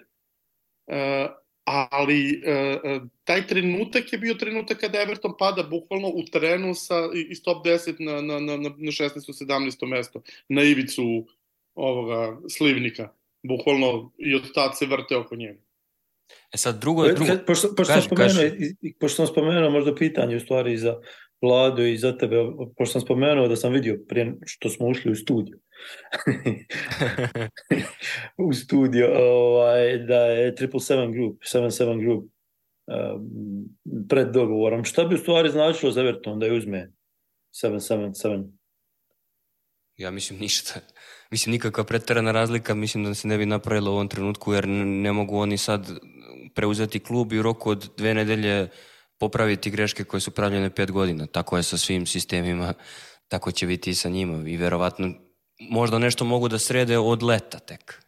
[SPEAKER 2] Uh, ali uh, taj trenutak je bio trenutak kada Everton pada bukvalno u terenu sa, iz top 10 na, na, na, na 16. 17. mesto, na ivicu ovoga slivnika, bukvalno i od tad se vrte oko njega.
[SPEAKER 1] E sad drugo, drugo,
[SPEAKER 3] Kad- Pošto, pošto,
[SPEAKER 1] Kaži,
[SPEAKER 3] sam spomenuo,
[SPEAKER 1] kaži.
[SPEAKER 3] pošto sam spomenuo možda pitanje u stvari za Vladu i za tebe, pošto sam spomenuo da sam vidio prije što smo ušli u studiju. u studio, ovaj, da je 777 Group, 77 Group um, pred dogovorom. Šta bi u stvari značilo za Everton da je uzme 777?
[SPEAKER 1] Ja mislim ništa. Mislim nikakva preterana razlika, mislim da se ne bi napravila u ovom trenutku jer ne mogu oni sad preuzeti klub i u roku od dve nedelje popraviti greške koje su pravljene pet godina. Tako je sa svim sistemima, tako će biti i sa njima i verovatno možda nešto mogu da srede od leta tek.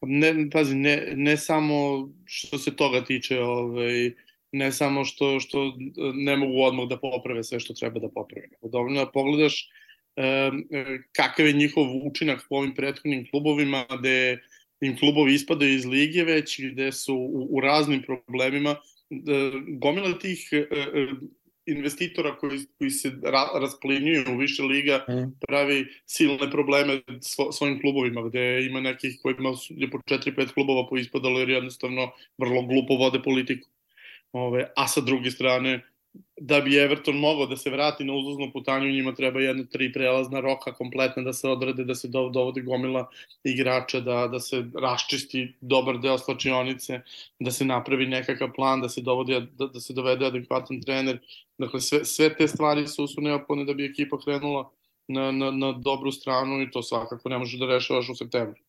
[SPEAKER 2] Ne, pazi, ne, ne samo što se toga tiče, ovaj, ne samo što, što ne mogu odmah da poprave sve što treba da poprave. Dovoljno da pogledaš um, kakav je njihov učinak po ovim prethodnim klubovima, gde im klubovi ispadaju iz lige već, gde su u, u raznim problemima. E, Gomila tih e, e, investitora koji, koji se ra, rasplinjuju u više liga
[SPEAKER 3] Mm.
[SPEAKER 2] pravi silne probleme svo, svojim klubovima, gde ima nekih kojima je po 4-5 klubova poispadalo jer jednostavno vrlo glupo vode politiku. Ove, a sa druge strane, da bi Everton mogao da se vrati na uzlaznu putanju, njima treba jedno tri prelazna roka kompletna da se odrade, da se do, dovode gomila igrača, da, da se raščisti dobar deo slačionice, da se napravi nekakav plan, da se, dovodi, da, da se dovede adekvatan trener. Dakle, sve, sve te stvari su, su neophodne da bi ekipa krenula na, na, na dobru stranu i to svakako ne možeš da rešavaš u septembru.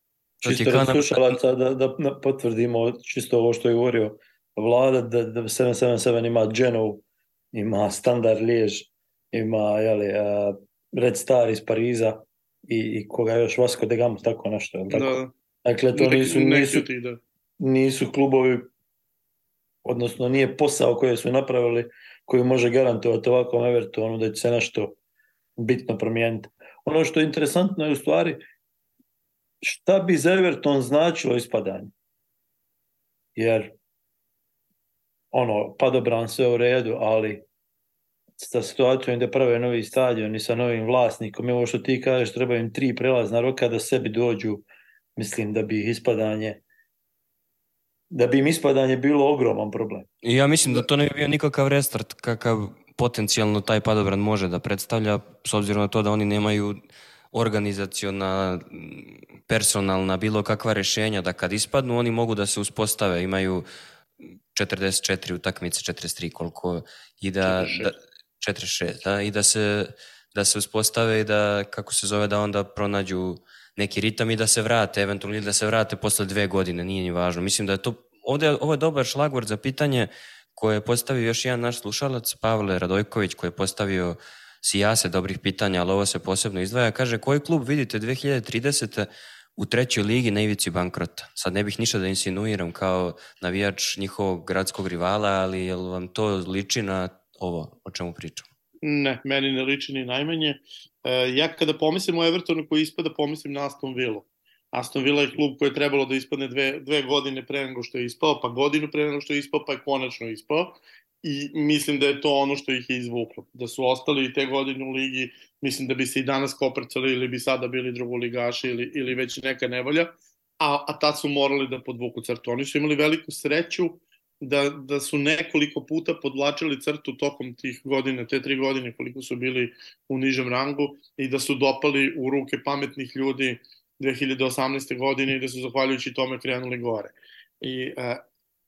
[SPEAKER 3] Čisto
[SPEAKER 1] na-
[SPEAKER 3] slušalaca da, da, da potvrdimo čisto ovo što je govorio vlada, da, da 777 ima Genoa, ima Standard Liège, ima jeli, uh, Red Star iz Pariza i, i koga još Vasco de Gama, tako nešto. Tako?
[SPEAKER 2] Da,
[SPEAKER 3] Dakle, to nisu, nisu,
[SPEAKER 2] da.
[SPEAKER 3] nisu klubovi, odnosno nije posao koji su napravili koji može garantovati ovakvom Evertonu da će se nešto bitno promijeniti. Ono što je interesantno je u stvari šta bi za Everton značilo ispadanje. Jer ono, padobran sve u redu, ali sa situacijom da prave novi stadion i sa novim vlasnikom, i ovo što ti kažeš, treba im tri prelazna roka da sebi dođu, mislim da bi ispadanje da bi im ispadanje bilo ogroman problem.
[SPEAKER 1] I ja mislim da to ne bi bio nikakav restart kakav potencijalno taj padobran može da predstavlja, s obzirom na to da oni nemaju organizaciona, personalna, bilo kakva rešenja, da kad ispadnu oni mogu da se uspostave, imaju 44 utakmice, 43 koliko, i da,
[SPEAKER 2] 46.
[SPEAKER 1] da 46, da, i da se, da se uspostave i da, kako se zove, da onda pronađu neki ritam i da se vrate, eventualno ili da se vrate posle dve godine, nije ni važno. Mislim da je to, ovde, ovo je dobar šlagvord za pitanje koje je postavio još jedan naš slušalac, Pavle Radojković, koji je postavio sijase dobrih pitanja, ali ovo se posebno izdvaja. Kaže, koji klub vidite 2030. u trećoj ligi na ivici bankrota? Sad ne bih ništa da insinuiram kao navijač njihovog gradskog rivala, ali jel vam to liči na ovo o čemu pričam?
[SPEAKER 2] Ne, meni ne liči ni najmanje. E, ja kada pomislim o Evertonu koji ispada, pomislim na Aston Villa. Aston Villa je klub koji je trebalo da ispadne dve, dve godine pre nego što je ispao, pa godinu pre nego što je ispao, pa je konačno ispao. I mislim da je to ono što ih je izvuklo. Da su ostali i te godine u ligi, mislim da bi se i danas koprcali ili bi sada bili drugoligaši ili, ili već neka nevolja. A, a tad su morali da podvuku crtu. Oni su imali veliku sreću da, da su nekoliko puta podlačili crtu tokom tih godina, te tri godine koliko su bili u nižem rangu i da su dopali u ruke pametnih ljudi 2018. godine i da su zahvaljujući tome krenuli gore. I e,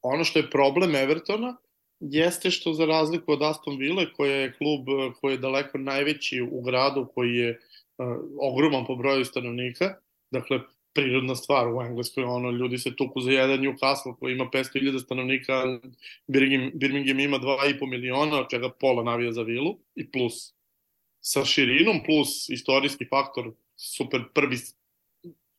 [SPEAKER 2] ono što je problem Evertona jeste što za razliku od Aston Ville, koja je klub koji je daleko najveći u gradu, koji je uh, ogroman po broju stanovnika, dakle prirodna stvar u Engleskoj, ono, ljudi se tuku za jedan Newcastle koji ima 500.000 stanovnika, Birmingham, Birmingham ima 2,5 miliona, od čega pola navija za vilu, i plus sa širinom, plus istorijski faktor, super prvi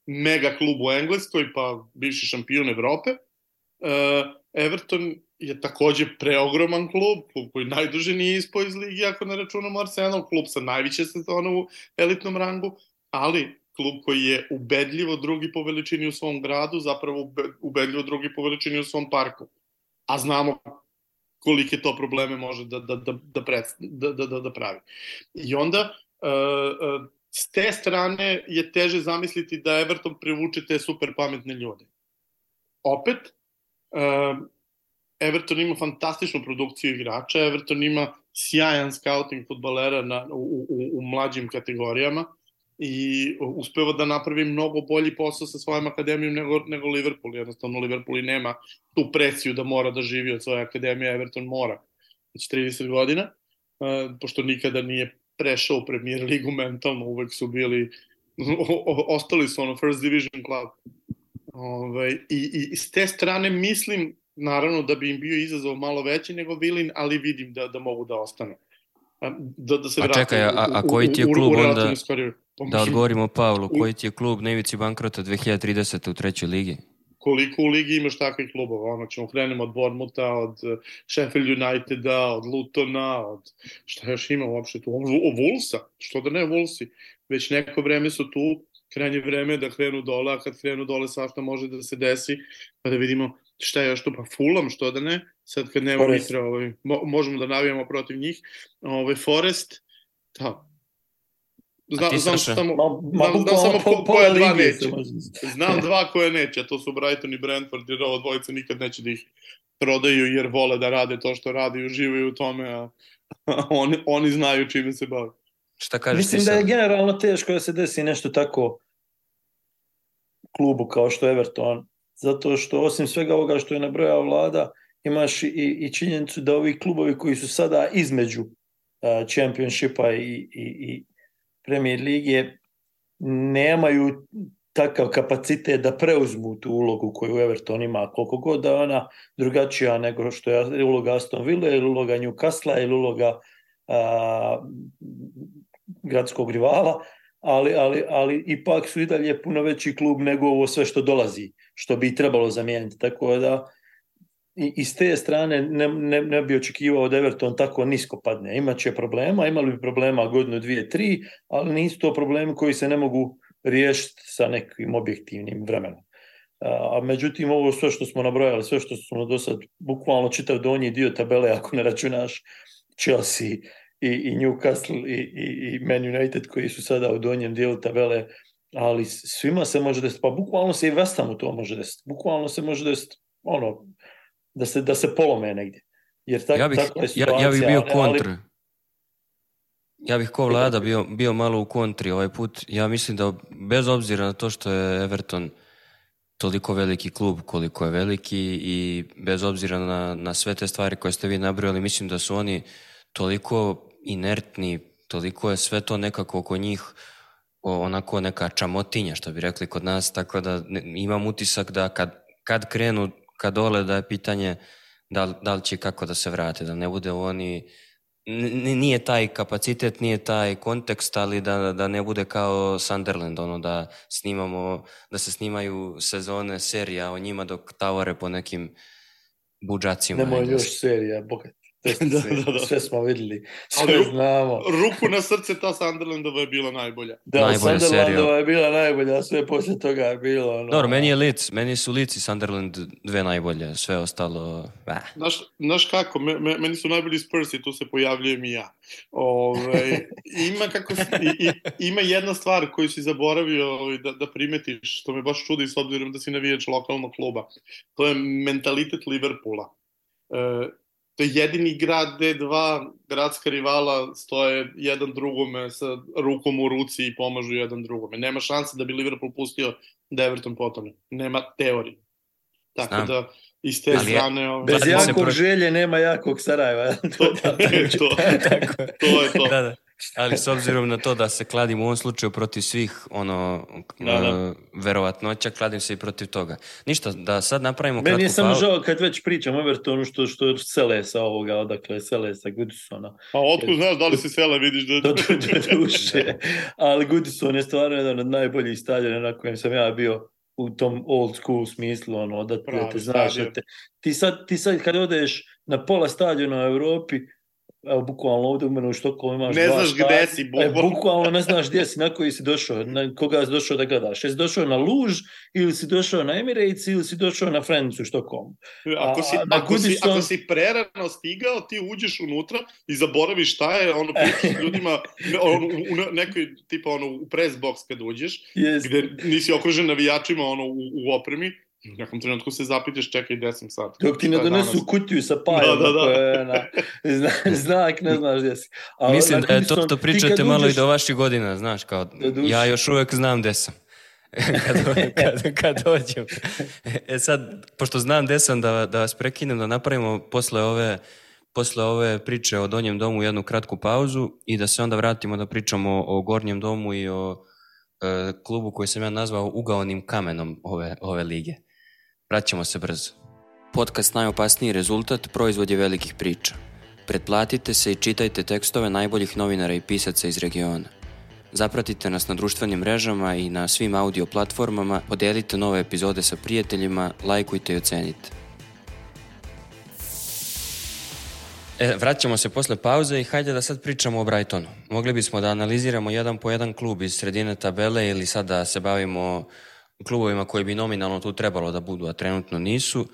[SPEAKER 2] mega klub u Engleskoj, pa bivši šampion Evrope. Uh, Everton je takođe preogroman klub, klub koji najduže nije ispao iz ligi, ako ne računamo Arsenal, klub sa najviše sezona u elitnom rangu, ali klub koji je ubedljivo drugi po veličini u svom gradu, zapravo ubedljivo drugi po veličini u svom parku. A znamo kolike to probleme može da, da, da, da, pred, da, da, da, da pravi. I onda, uh, uh, s te strane je teže zamisliti da Everton privuče te super pametne ljude. Opet, uh, Everton ima fantastičnu produkciju igrača, Everton ima sjajan scouting futbalera na, u, u, u mlađim kategorijama i uspeva da napravi mnogo bolji posao sa svojom akademijom nego, nego Liverpool. Jednostavno Liverpool i nema tu presiju da mora da živi od svoje akademije, Everton mora već 30 godina, uh, pošto nikada nije prešao u premier ligu mentalno, uvek su bili ostali su ono first division club. Ove, ovaj, i, I s te strane mislim naravno da bi im bio izazov malo veći nego Vilin, ali vidim da, da mogu da ostanu.
[SPEAKER 1] Da, da se a čekaj, a, a koji ti je klub u, u, u onda, da odgovorimo Pavlu, koji ti je klub na ivici bankrota 2030. u trećoj ligi?
[SPEAKER 2] koliko u ligi imaš takvih klubova, ono ćemo krenemo od Bournemoutha, od Sheffield Uniteda, od Lutona, od šta još ima uopšte tu, o Wolvesa, što da ne Wolvesi, već neko vreme su tu, krajnje vreme da krenu dole, a kad krenu dole svašta može da se desi, pa da vidimo šta je još tu, pa Fulham, što da ne, sad kad nema Mitra, ovaj, mo, možemo da navijamo protiv njih, ovaj, Forest, da, Zna, znam samo, ma, ma, znam, znam samo po, po, koje dva neće. Znam dva koje neće, a to su Brighton i Brentford, jer ovo dvojica nikad neće da ih prodaju jer vole da rade to što rade i uživaju u tome, a oni, oni znaju čime se bave.
[SPEAKER 1] Šta kažeš
[SPEAKER 3] Mislim da je generalno teško da se desi nešto tako klubu kao što Everton, zato što osim svega ovoga što je nabrojao vlada, imaš i, i činjenicu da ovi klubovi koji su sada između uh, Championshipa i, i, i Premier Lige nemaju takav kapacitet da preuzmu tu ulogu koju Everton ima, koliko god da ona drugačija nego što je uloga Aston Villa ili uloga Newcastle ili uloga a, gradskog rivala, ali, ali, ali ipak su i dalje puno veći klub nego ovo sve što dolazi, što bi trebalo zamijeniti. Tako da i, i s te strane ne, ne, ne bi očekivao da Everton tako nisko padne. Imaće problema, imali bi problema godinu, dvije, tri, ali nisu to problemi koji se ne mogu riješiti sa nekim objektivnim vremenom. A međutim, ovo sve što smo nabrojali, sve što smo do sad, bukvalno čitav donji dio tabele, ako ne računaš Chelsea i, i Newcastle i, i, i Man United koji su sada u donjem dijelu tabele, ali svima se može desiti, pa bukvalno se i West Hamu to može desiti, bukvalno se može desiti, ono, da se, da se polome negdje. Jer tak,
[SPEAKER 1] ja bih,
[SPEAKER 3] je
[SPEAKER 1] situacija, ja, ja bih bio kontr. Ali... Ja bih ko vlada bio, bio malo u kontri ovaj put. Ja mislim da bez obzira na to što je Everton toliko veliki klub koliko je veliki i bez obzira na, na sve te stvari koje ste vi nabrojali, mislim da su oni toliko inertni, toliko je sve to nekako oko njih onako neka čamotinja, što bi rekli kod nas, tako da imam utisak da kad, kad krenu ka dole da je pitanje da, da li će kako da se vrate, da ne bude oni nije taj kapacitet, nije taj kontekst, ali da, da ne bude kao Sunderland, ono da snimamo, da se snimaju sezone serija o njima dok tavore po nekim budžacima.
[SPEAKER 3] Nemoj još serija, bogat. da, da, da. Sve smo videli, sve Ali, znamo.
[SPEAKER 2] Ruku na srce, ta Sunderlandova je bila najbolja.
[SPEAKER 3] Da, najbolja Sunderlandova je bila najbolja, sve posle toga je bilo. Ono...
[SPEAKER 1] Dobro, meni je Leeds, meni su Leeds i Sunderland dve najbolje, sve ostalo...
[SPEAKER 2] Bah. Znaš, znaš kako, me, me, meni su najbolji Spurs i tu se pojavljujem i ja. Ove, ima, kako, i, i, ima jedna stvar koju si zaboravio ovaj, da, da primetiš, što me baš čudi s obzirom da si navijač lokalnog kluba. To je mentalitet Liverpoola. E, to je jedini grad gde dva gradska rivala stoje jedan drugome sa rukom u ruci i pomažu jedan drugome. Nema šanse da bi Liverpool pustio da Everton potone. Nema teorije. Tako Znam. da, iz te Ali strane...
[SPEAKER 3] Ovaj... Bez jakog pro... želje nema jakog Sarajeva.
[SPEAKER 2] to, to, to, to je to. Da, da.
[SPEAKER 1] Ali s obzirom na to da se kladim u ovom slučaju protiv svih ono da, da. Verovatnoća, kladim se i protiv toga. Ništa, da sad napravimo
[SPEAKER 3] Meni kratku Meni je samo žao kad već pričam o Evertonu što, što sele sa ovoga, odakle sele sa Goodisona.
[SPEAKER 2] A otkud znaš da li se sele, vidiš da...
[SPEAKER 3] Do, do, do duše. Ali Goodison je stvarno jedan od najboljih stadiona na kojem sam ja bio u tom old school smislu, ono, da, Pravi, da te znaš, da te, ti sad, ti sad kad odeš na pola stadiona u Evropi, Evo, bukvalno ovde u mene u Štokolu imaš
[SPEAKER 2] Ne znaš šta, gde si,
[SPEAKER 3] bukvalno. E, bukvalno ne znaš gde si, na koji si došao, na koga si došao da gledaš. Jesi došao na Luž, ili si došao na Emirates, ili si došao na Friends u Štokolu.
[SPEAKER 2] Ako si, a, ako, si, ako si prerano stigao, ti uđeš unutra i zaboraviš šta je, ono, pričaš ljudima, ono, u nekoj, tipa, ono, u press box kad uđeš, yes. gde nisi okružen navijačima, ono, u, u opremi, U nekom trenutku se zapitaš, čekaj, gde sam sad?
[SPEAKER 3] Dok ti ne donesu danas... kutiju sa pajom, da, da, da. Je, na, zna, znak, ne znaš gde si.
[SPEAKER 1] A, Mislim da je to što pričate malo uđeš... i do vaših godina, znaš, kao, da ja još uvek znam gde sam. kad, kad, kad dođem. E sad, pošto znam gde sam, da, da vas prekinem, da napravimo posle ove, posle ove priče o Donjem domu jednu kratku pauzu i da se onda vratimo da pričamo o Gornjem domu i o e, klubu koji sam ja nazvao ugaonim kamenom ove, ove lige. Vraćamo se brzo. Podcast Najopasniji rezultat proizvod je velikih priča. Pretplatite se i čitajte tekstove najboljih novinara i pisaca iz regiona. Zapratite nas na društvenim mrežama i na svim audio platformama, podelite nove epizode sa prijateljima, lajkujte i ocenite. E, vraćamo se posle pauze i hajde da sad pričamo o Brightonu. Mogli bismo da analiziramo jedan po jedan klub iz sredine tabele ili sad da se bavimo klubovima koji bi nominalno tu trebalo da budu, a trenutno nisu,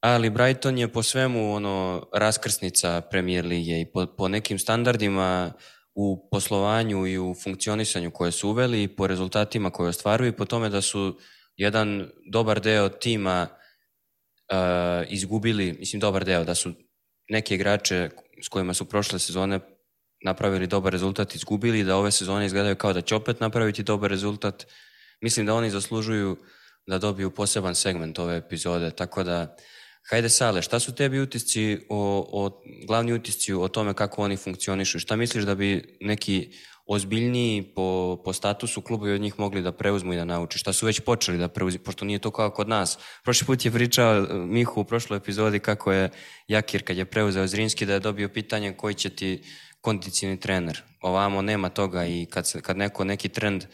[SPEAKER 1] ali Brighton je po svemu ono raskrsnica Premier Lige i po, po nekim standardima u poslovanju i u funkcionisanju koje su uveli i po rezultatima koje ostvaruju i po tome da su jedan dobar deo tima uh, izgubili, mislim dobar deo, da su neke igrače s kojima su prošle sezone napravili dobar rezultat, izgubili, da ove sezone izgledaju kao da će opet napraviti dobar rezultat, mislim da oni zaslužuju da dobiju poseban segment ove epizode, tako da Hajde Sale, šta su tebi utisci o, o, glavni utisci o tome kako oni funkcionišu? Šta misliš da bi neki ozbiljniji po, po statusu klubovi od njih mogli da preuzmu i da nauči? Šta su već počeli da preuzmu, pošto nije to kao kod nas. Prošli put je pričao eh, Mihu u prošloj epizodi kako je Jakir kad je preuzeo Zrinski da je dobio pitanje koji će ti kondicijni trener. Ovamo nema toga i kad, se, kad neko neki trend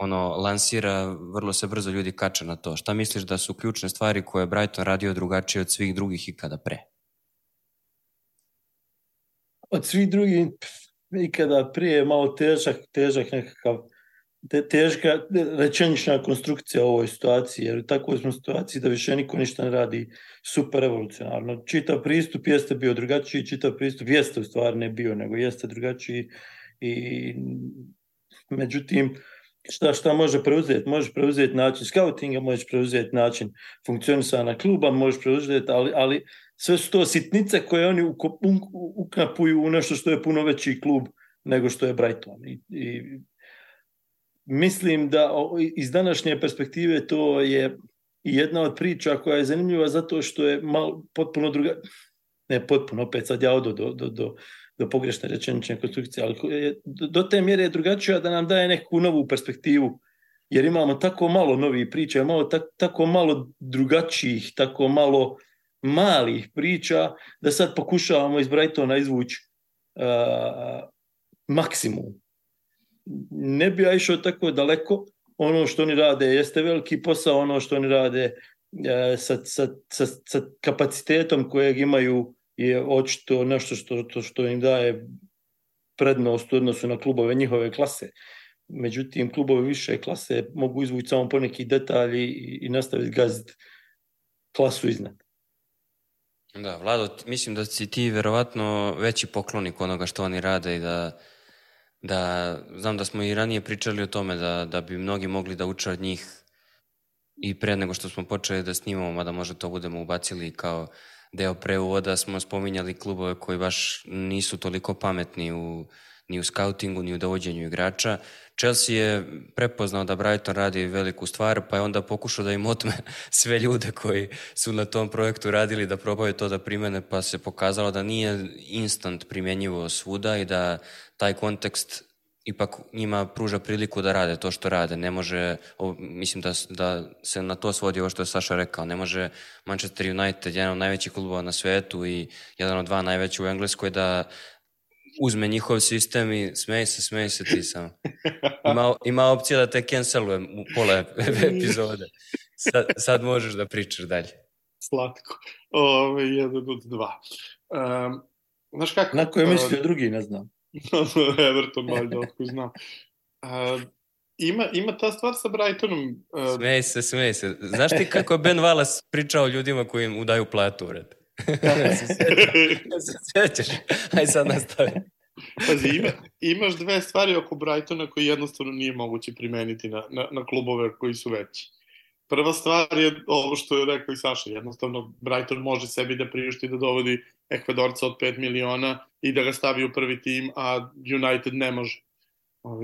[SPEAKER 1] ono lansira, vrlo se brzo ljudi kače na to. Šta misliš da su ključne stvari koje je Brighton radio drugačije od svih drugih ikada pre?
[SPEAKER 3] Od svih drugih ikada prije malo težak, težak nekakav te, teška rečenična konstrukcija u ovoj situaciji, jer u takvoj smo situaciji da više niko ništa ne radi super evolucionarno. Čitav pristup jeste bio drugačiji, čitav pristup jeste u stvari ne bio, nego jeste drugačiji i međutim, šta, šta može preuzeti? Možeš preuzeti način scoutinga, možeš preuzeti način funkcionisanja kluba, možeš preuzeti, ali, ali sve su to sitnice koje oni uknapuju u nešto što je puno veći klub nego što je Brighton. I, i mislim da iz današnje perspektive to je jedna od priča koja je zanimljiva zato što je malo potpuno druga, ne potpuno, opet sad ja odo do, do, do, do pogrešne rečenične konstrukcije, ali do te mjere je drugačija da nam daje neku novu perspektivu, jer imamo tako malo novih priča, imamo tak, tako malo drugačijih, tako malo malih priča, da sad pokušavamo iz Brightona izvući uh, maksimum. Ne bi ja išao tako daleko, ono što oni rade jeste veliki posao, ono što oni rade uh, sa, sa, sa, sa kapacitetom kojeg imaju je očito nešto što, to što im daje prednost u odnosu na klubove njihove klase. Međutim, klubovi više klase mogu izvući samo po neki detalji i, i nastaviti gaziti klasu iznad.
[SPEAKER 1] Da, Vlado, mislim da si ti verovatno veći poklonik onoga što oni rade i da, da znam da smo i ranije pričali o tome da, da bi mnogi mogli da uče od njih i pre nego što smo počeli da snimamo, mada možda to budemo ubacili kao deo preuvoda smo spominjali klubove koji baš nisu toliko pametni u, ni u skautingu, ni u dovođenju igrača. Chelsea je prepoznao da Brighton radi veliku stvar, pa je onda pokušao da im otme sve ljude koji su na tom projektu radili da probaju to da primene, pa se pokazalo da nije instant primjenjivo svuda i da taj kontekst ipak njima pruža priliku da rade to što rade. Ne može, o, mislim da, da se na to svodi ovo što je Saša rekao, ne može Manchester United, jedan od najvećih klubova na svetu i jedan od dva najveća u Engleskoj da uzme njihov sistem i smej se, smej se ti sam. Ima, ima opcija da te cancelujem u pola epizode. Sad, sad možeš da pričaš dalje.
[SPEAKER 2] Slatko. Ove, jedan od dva. Um, znaš kako...
[SPEAKER 3] Na koje mislio drugi, ne znam.
[SPEAKER 2] Everton, valjda, otko znam. Uh, ima, ima ta stvar sa Brightonom.
[SPEAKER 1] Uh, smej se, smej se. Znaš ti kako je Ben Wallace pričao ljudima koji im udaju platu, ured? se sećaš? Aj sad nastavi.
[SPEAKER 2] Pazi, ima, imaš dve stvari oko Brightona koje jednostavno nije moguće primeniti na, na, na klubove koji su veći. Prva stvar je ovo što je rekao i Saša, jednostavno Brighton može sebi da priušti da dovodi Ekvadorca od 5 miliona i da ga stavi u prvi tim, a United ne može.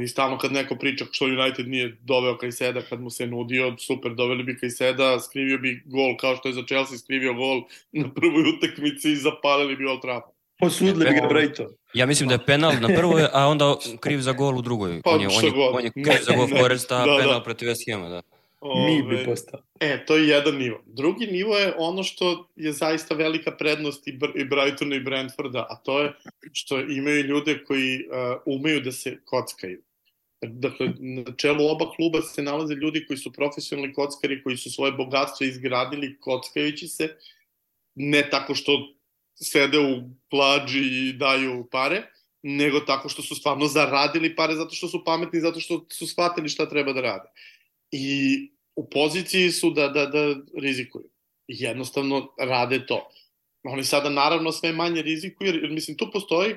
[SPEAKER 2] I stalno kad neko priča što United nije doveo Kajseda kad mu se nudio, super, doveli bi Kajseda, skrivio bi gol kao što je za Chelsea skrivio gol na prvoj utakmici i zapalili bi Old Trafford.
[SPEAKER 3] Posudili bi ga Brighton.
[SPEAKER 1] Ja mislim da je penal na prvoj, a onda kriv za gol u drugoj.
[SPEAKER 2] Pa,
[SPEAKER 1] on, je, on, je, on je kriv za gol Foresta, a
[SPEAKER 2] Da, da.
[SPEAKER 1] penal protiv West Hama, da.
[SPEAKER 3] Mi bi postao.
[SPEAKER 2] E, to je jedan nivo. Drugi nivo je ono što je zaista velika prednost i, Br i Brightona i Brentforda, a to je što imaju ljude koji uh, umeju da se kockaju. Dakle, na čelu oba kluba se nalaze ljudi koji su profesionalni kockari, koji su svoje bogatstvo izgradili kockajući se, ne tako što sede u plađi i daju pare, nego tako što su stvarno zaradili pare zato što su pametni, zato što su shvatili šta treba da rade. I u poziciji su da, da, da rizikuju. I jednostavno rade to. Oni sada naravno sve manje rizikuju, jer, jer mislim tu postoji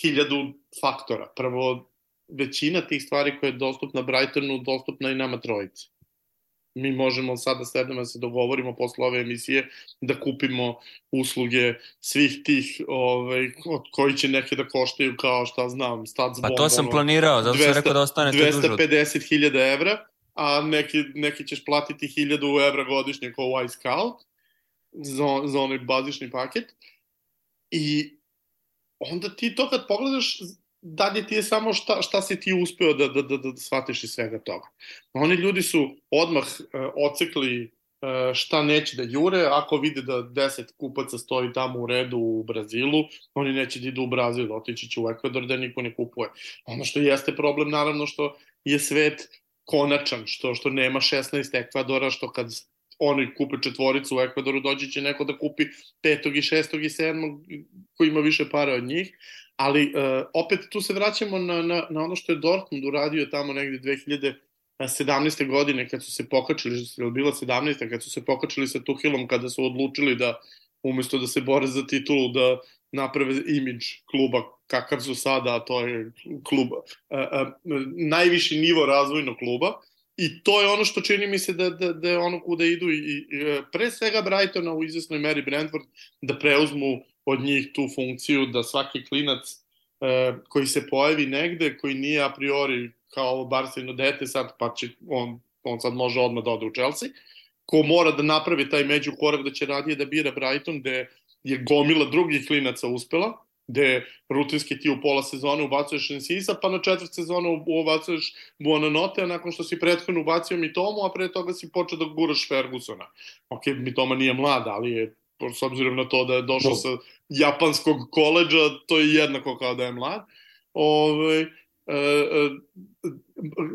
[SPEAKER 2] hiljadu faktora. Prvo, većina tih stvari koja je dostupna Brightonu, dostupna i nama trojici. Mi možemo sada sednemo da se dogovorimo posle ove emisije da kupimo usluge svih tih ovaj, od koji će neke da koštaju kao šta znam, Stats
[SPEAKER 1] Pa to sam planirao, zato sam rekao da ostanete duže. od-
[SPEAKER 2] 250.000 evra, a neki, neki ćeš platiti 1000 evra godišnje kao Y Scout za, za onaj bazični paket. I onda ti to kad pogledaš, dalje ti je samo šta, šta si ti uspeo da, da, da, da shvatiš iz svega toga. Oni ljudi su odmah uh, ocekli uh, šta neće da jure, ako vide da 10 kupaca stoji tamo u redu u Brazilu, oni neće da idu u Brazil, otići će u Ekvador da niko ne kupuje. Ono što jeste problem, naravno, što je svet konačan, što, što nema 16 Ekvadora, što kad oni kupe četvoricu u Ekvadoru, dođe će neko da kupi petog i šestog i sedmog koji ima više para od njih, ali uh, opet tu se vraćamo na, na, na ono što je Dortmund uradio tamo negde 2017. godine kad su se pokačili, je li bilo 17. kad su se pokačili sa Tuhilom kada su odlučili da umesto da se bore za titulu da naprave imidž kluba kakav su sada, a to je klub, uh, uh, najviši nivo razvojnog kluba, I to je ono što čini mi se da, da, da je ono kuda idu i, i pre svega Brightona u izvesnoj meri Brentford da preuzmu od njih tu funkciju da svaki klinac e, koji se pojavi negde, koji nije a priori kao ovo Barcelona dete sad, pa će on, on sad može odmah da ode u Chelsea, ko mora da napravi taj među korak da će radije da bira Brighton, gde je gomila drugih klinaca uspela, gde rutinski ti u pola sezone ubacuješ Ensisa, pa na četvrt sezonu ubacuješ Buonanote, a nakon što si prethodno ubacio Mitomu, a pre toga si počeo da guraš Fergusona. Ok, Mitoma nije mlad, ali je, s obzirom na to da je došao no. sa japanskog koleđa, to je jednako kao da je mlad. Ove,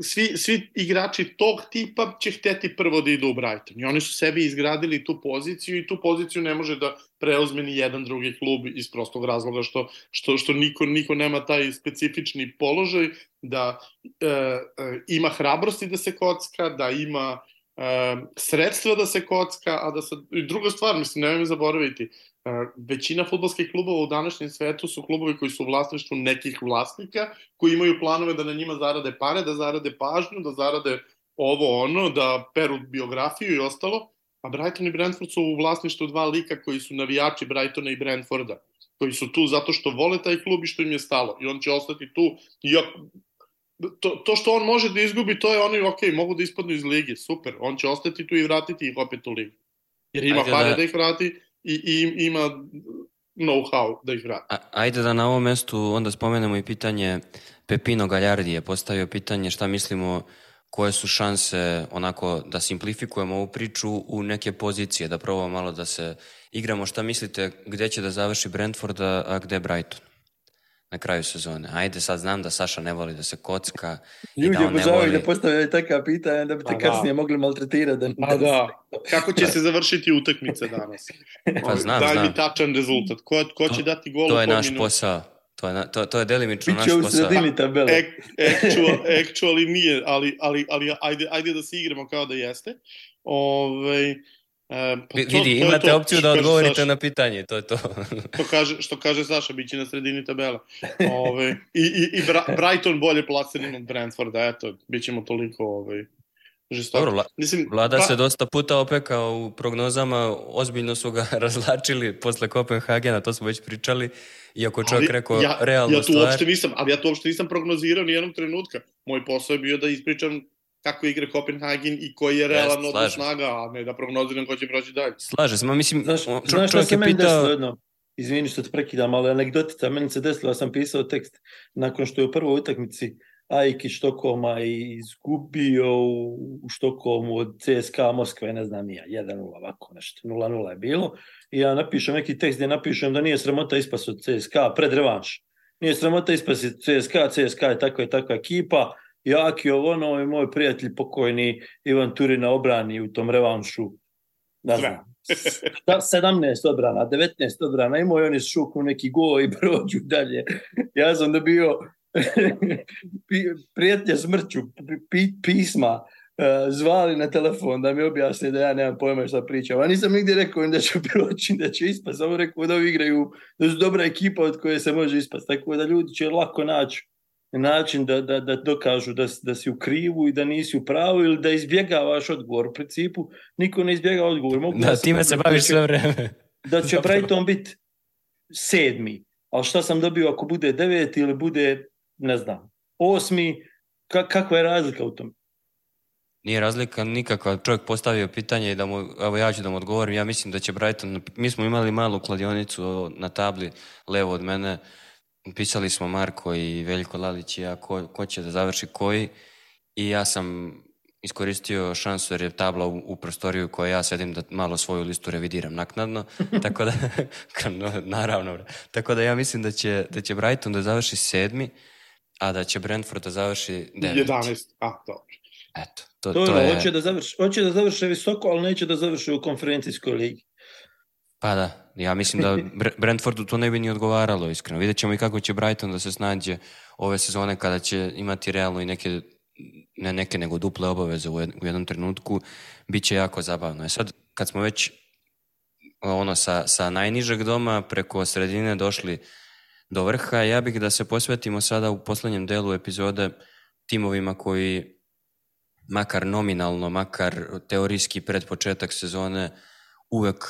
[SPEAKER 2] svi, svi igrači tog tipa će hteti prvo da idu u Brighton. I oni su sebi izgradili tu poziciju i tu poziciju ne može da preuzme ni jedan drugi klub iz prostog razloga što, što, što niko, niko nema taj specifični položaj da e, e, ima hrabrosti da se kocka, da ima e, sredstva da se kocka, a da se... I druga stvar, mislim, nemoj mi zaboraviti, većina futbolskih klubova u današnjem svetu su klubovi koji su u vlasništvu nekih vlasnika, koji imaju planove da na njima zarade pare, da zarade pažnju, da zarade ovo ono, da peru biografiju i ostalo. A Brighton i Brentford su u vlasništvu dva lika koji su navijači Brightona i Brentforda, koji su tu zato što vole taj klub i što im je stalo. I on će ostati tu. I to, to što on može da izgubi, to je oni, ok, mogu da ispadnu iz lige, super. On će ostati tu i vratiti ih opet u ligu. Jer ima Ajde pare da... da ih vrati i, i ima know-how da ih vrati.
[SPEAKER 1] Ajde da na ovom mestu onda spomenemo i pitanje Pepino Galjardi je postavio pitanje šta mislimo koje su šanse onako da simplifikujemo ovu priču u neke pozicije, da probamo malo da se igramo. Šta mislite gde će da završi Brentford, a gde Brighton? Na kraju sezone. Ajde, sad znam da Saša ne voli da se kocka
[SPEAKER 3] Ljudi
[SPEAKER 1] i da
[SPEAKER 3] on ne voli... da postavljaju takva pitanja da bi te pa da. kasnije mogli maltretirati. Da,
[SPEAKER 2] pa da. Kako će se završiti utakmice danas?
[SPEAKER 1] Pa znam,
[SPEAKER 2] Daj
[SPEAKER 1] znam.
[SPEAKER 2] mi tačan rezultat. Ko, ko će dati gol
[SPEAKER 1] To je naš minuta? posao. To je, to, to je delimično naš
[SPEAKER 3] posao. Biće u sredini tabele.
[SPEAKER 2] Actual, actually nije, ali, ali, ali ajde, ajde da se igramo kao da jeste. Ove, ovaj,
[SPEAKER 1] E, pa to, Vidi, to imate to, opciju da odgovorite Saša. na pitanje, to je to.
[SPEAKER 2] to kaže, što kaže Saša, bit će na sredini tabela. Ove, I i, i Brighton bolje plasiran od Brentforda, eto, bit ćemo toliko ovaj, žestoko.
[SPEAKER 1] Dobro, Mislim, Vlada pa... se dosta puta opekao u prognozama, ozbiljno su ga razlačili posle Kopenhagena, to smo već pričali, iako čovjek rekao ja, realnu
[SPEAKER 2] ja tu stvar. Uopšte nisam, ali ja tu uopšte nisam prognozirao ni jednog trenutka. Moj posao je bio da ispričam kako igra Kopenhagen i koji je realan yes, odnos snaga, a ne da prognoziram ko će proći dalje.
[SPEAKER 1] Slaže se, ma mislim,
[SPEAKER 3] znaš, čo, znaš se meni pitao... Izvini što te prekidam, ali anegdotica, meni se desilo, ja sam pisao tekst nakon što je u prvoj utakmici Ajki Štokoma izgubio u Štokomu od CSKA Moskve, ne znam nija, 1-0 ovako nešto, 0-0 je bilo. I ja napišem neki tekst gdje napišem da nije sramota ispas od CSKA pred revanš. Nije sramota ispas od CSKA, CSKA je takva i takva ekipa, Jaki ovo ono i moj prijatelj pokojni Ivan Turina obrani u tom revanšu. Ne znam. 17 odbrana, 19 odbrana, imao je oni šuku neki go i prođu dalje. Ja sam dobio prijatelja smrću, pisma, e, zvali na telefon da mi objasne da ja nemam pojma šta pričam. A nisam nigdje rekao da će proći, da će ispast. Samo rekao da igraju, da su dobra ekipa od koje se može ispast. Tako da ljudi će lako naći način da, da, da dokažu da, da si u krivu i da nisi u pravu ili da izbjegavaš odgovor. U principu niko ne izbjega odgovor.
[SPEAKER 1] Mogu da, da time se baviš sve vreme.
[SPEAKER 3] Da će Brighton biti sedmi. Ali šta sam dobio ako bude deveti ili bude, ne znam, osmi, ka, kakva je razlika u tom?
[SPEAKER 1] Nije razlika nikakva. Čovjek postavio pitanje i da mu, evo ja ću da mu odgovorim. Ja mislim da će Brighton, mi smo imali malu kladionicu na tabli levo od mene, pisali smo Marko i Veljko Lalić i ja ko, ko će da završi koji i ja sam iskoristio šansu jer je tabla u, u prostoriju koja ja sedim da malo svoju listu revidiram naknadno, tako da, naravno, tako da ja mislim da će, da će Brighton da završi sedmi, a da će Brentford da završi deveti.
[SPEAKER 2] 11, a, dobro.
[SPEAKER 1] Eto, to, to, to
[SPEAKER 3] je... Hoće da, završi, hoće da završi visoko, ali neće da završi u konferencijskoj ligi.
[SPEAKER 1] Pa da, ja mislim da Brentfordu to ne bi ni odgovaralo, iskreno. Vidjet ćemo i kako će Brighton da se snađe ove sezone kada će imati realno i neke, ne neke, nego duple obaveze u jednom trenutku. Biće jako zabavno. E sad, kad smo već ono sa, sa najnižeg doma preko sredine došli do vrha, ja bih da se posvetimo sada u poslednjem delu epizode timovima koji makar nominalno, makar teorijski pred početak sezone uvek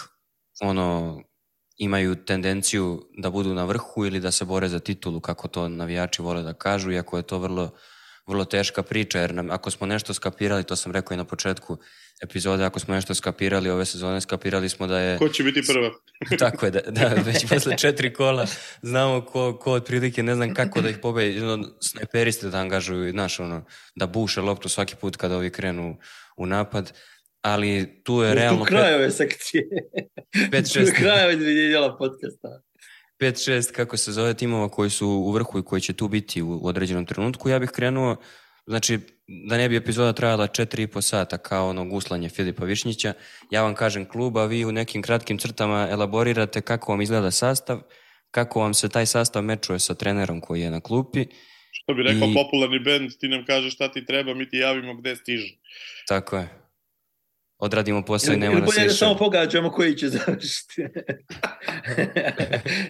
[SPEAKER 1] ono imaju tendenciju da budu na vrhu ili da se bore za titulu, kako to navijači vole da kažu, iako je to vrlo, vrlo teška priča, jer nam, ako smo nešto skapirali, to sam rekao i na početku epizode, ako smo nešto skapirali ove sezone, skapirali smo da je...
[SPEAKER 2] Ko će biti prva?
[SPEAKER 1] tako je, da, da već posle četiri kola znamo ko, ko otprilike, ne znam kako da ih pobe, jedno, snajperiste da angažuju, znaš, ono, da buše loptu svaki put kada ovi krenu u napad ali tu je realno...
[SPEAKER 3] Tu kraj ove sekcije. 5-6. tu kraj ove dvije podcasta.
[SPEAKER 1] 5-6, kako se zove, timova koji su u vrhu i koji će tu biti u određenom trenutku. Ja bih krenuo, znači, da ne bi epizoda trajala 4,5 sata kao ono guslanje Filipa Višnjića, ja vam kažem klub, a vi u nekim kratkim crtama elaborirate kako vam izgleda sastav, kako vam se taj sastav mečuje sa trenerom koji je na klupi.
[SPEAKER 2] Što bi rekao I... popularni bend, ti nam kažeš šta ti treba, mi ti javimo gde stiže.
[SPEAKER 1] Tako je odradimo posao i nema nas
[SPEAKER 3] više. Ili da samo pogađamo koji će završiti.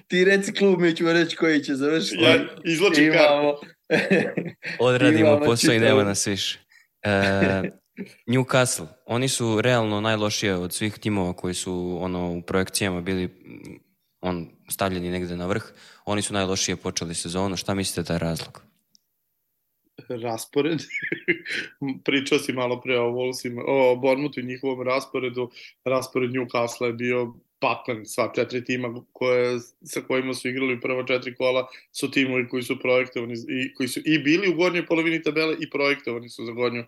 [SPEAKER 3] Ti reci klub, mi ćemo reći koji će završiti.
[SPEAKER 2] Ja izločim
[SPEAKER 3] Imamo...
[SPEAKER 1] Odradimo Imamo posao i nema nas više. E, Newcastle, oni su realno najlošije od svih timova koji su ono u projekcijama bili on stavljeni negde na vrh. Oni su najlošije počeli sezonu. Šta mislite da je razlog?
[SPEAKER 2] Raspored. Pričao si malo pre o Wolvesima, o Bournemouthu i njihovom rasporedu. Raspored Newcastle je bio paklen, sva četiri tima koje, sa kojima su igrali prva četiri kola su timovi koji su projektovani i koji su i bili u gornjoj polovini tabele i projektovani su za gornju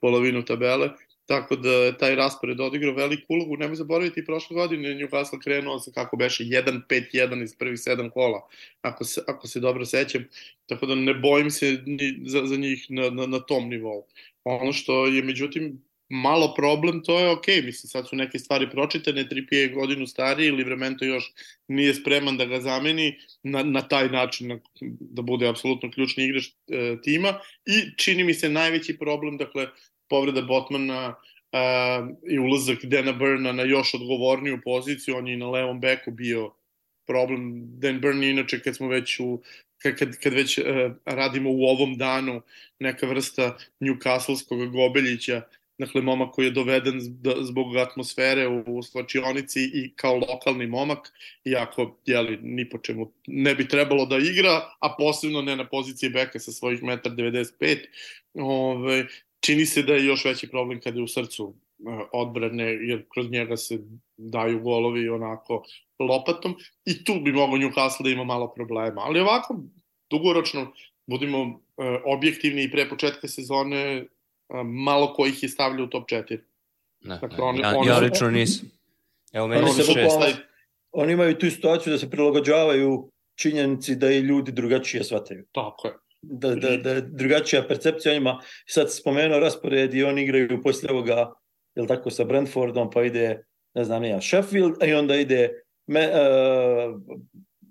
[SPEAKER 2] polovinu tabele. Tako da je taj raspored odigrao veliku ulogu. Nemoj zaboraviti, prošle godine Newcastle krenuo sa kako beše 1-5-1 iz prvih sedam kola, ako se, ako se dobro sećam. Tako da ne bojim se ni za, za njih na, na, na tom nivou. Ono što je međutim malo problem, to je ok, mislim, sad su neke stvari pročitane, Trippier je godinu stariji, Livremento još nije spreman da ga zameni na, na taj način, na, da bude apsolutno ključni igrač e, tima i čini mi se najveći problem, dakle, povreda Botmana uh, i ulazak Dana Burna na još odgovorniju poziciju, on je na levom beku bio problem. Dan Burn inače kad smo već u kad, kad već uh, radimo u ovom danu neka vrsta Newcastleskog gobeljića, dakle momak koji je doveden zbog atmosfere u, u slačionici i kao lokalni momak, iako jeli, ni po čemu ne bi trebalo da igra, a posebno ne na poziciji beka sa svojih 1,95 Ove, čini se da je još veći problem kada je u srcu e, odbrane, jer kroz njega se daju golovi onako lopatom i tu bi mogo Newcastle da ima malo problema. Ali ovako, dugoročno, budimo e, objektivni i pre početka sezone, e, malo ko ih je stavljao u top 4.
[SPEAKER 1] Ne, dakle, ne. Oni, ja, oni, ja lično nisam. Evo, meni
[SPEAKER 3] se šest. Oni imaju tu situaciju da se prilagođavaju činjenici da i ljudi drugačije shvataju.
[SPEAKER 2] Tako je
[SPEAKER 3] da, da, da drugačija percepcija o njima. Sad spomenuo raspored i oni igraju poslije ovoga, jel tako, sa Brentfordom, pa ide, ne znam, ja, Sheffield, i onda ide me, uh,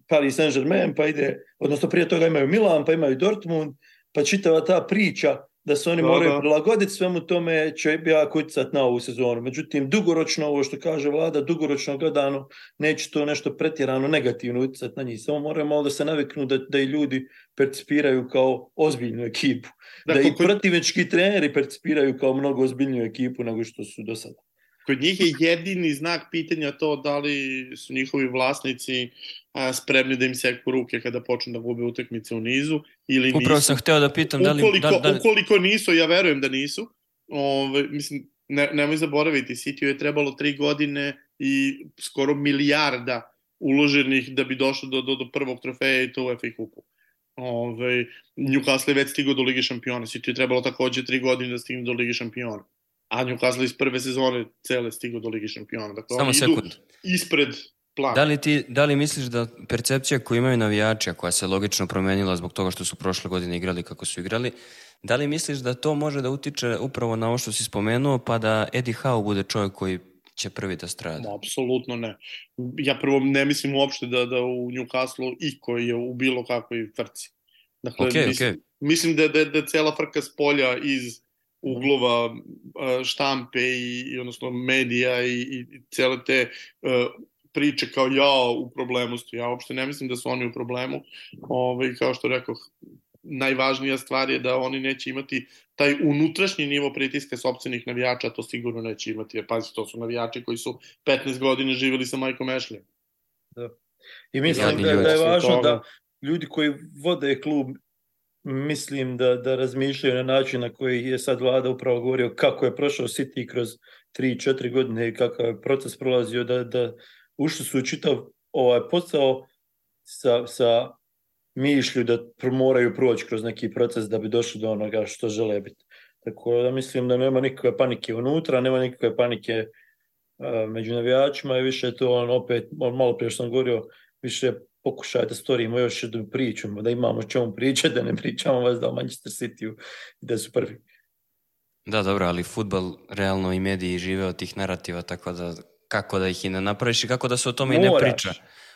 [SPEAKER 3] Paris Saint-Germain, pa ide, odnosno prije toga imaju Milan, pa imaju Dortmund, pa čitava ta priča da se oni da, moraju da. prilagoditi svemu tome će jako utjecati na ovu sezonu. Međutim, dugoročno, ovo što kaže vlada, dugoročno gledano, neće to nešto pretjerano negativno utjecati na njih. Samo moraju malo da se naviknu da, da i ljudi percipiraju kao ozbiljnu ekipu. Da, da i protivnički treneri percipiraju kao mnogo ozbiljniju ekipu nego što su do sada.
[SPEAKER 2] Kod njih je jedini znak pitanja to da li su njihovi vlasnici a, spremni da im seku ruke kada počnu da gube utakmice u nizu ili nisu.
[SPEAKER 1] Upravo sam hteo da pitam da li...
[SPEAKER 2] Ukoliko,
[SPEAKER 1] da, da...
[SPEAKER 2] ukoliko nisu, ja verujem da nisu, ove, mislim, ne, nemoj zaboraviti, City je trebalo tri godine i skoro milijarda uloženih da bi došlo do, do, do prvog trofeja i to u FA kupu. Ove, Newcastle je već stigao do Lige šampiona, City je trebalo takođe tri godine da stigne do Lige šampiona a Newcastle iz prve sezone cele stigo do Ligi šampiona. Dakle,
[SPEAKER 1] Samo sekund.
[SPEAKER 2] ispred plana.
[SPEAKER 1] Da li, ti, da li misliš da percepcija koju imaju navijači, koja se logično promenila zbog toga što su prošle godine igrali kako su igrali, da li misliš da to može da utiče upravo na ovo što si spomenuo, pa da Eddie Howe bude čovjek koji će prvi da strada?
[SPEAKER 2] No, apsolutno ne. Ja prvo ne mislim uopšte da, da u Newcastle i koji je u bilo kakvoj frci. Dakle, okay, mislim, okay. mislim da, da, da cela frka s polja iz uglova štampe i, i odnosno medija i, i cele te uh, priče kao ja u problemu su. Ja uopšte ne mislim da su oni u problemu. Ove, ovaj, kao što rekao, najvažnija stvar je da oni neće imati taj unutrašnji nivo pritiska sobstvenih navijača, to sigurno neće imati, jer pazi, to su navijači koji su 15 godina živjeli sa Majkom Ashley.
[SPEAKER 3] Da. I mislim da, da je važno da ljudi koji vode klub mislim da, da razmišljaju na način na koji je sad vlada upravo govorio kako je prošao City kroz 3-4 godine i kakav je proces prolazio, da, da ušli su čitav ovaj posao sa, sa mišlju da moraju proći kroz neki proces da bi došli do onoga što žele biti. Tako da mislim da nema nikakve panike unutra, nema nikakve panike uh, među navijačima i više to on opet, on malo prije što sam govorio, više pokušaj da stvorimo još jednu priču, da imamo čemu pričati, da ne pričamo vas da o Manchester City da su prvi.
[SPEAKER 1] Da, dobro, ali futbal realno i mediji žive od tih narativa, tako da kako da ih i ne napraviš i kako da se o tome Moraš. i ne priča.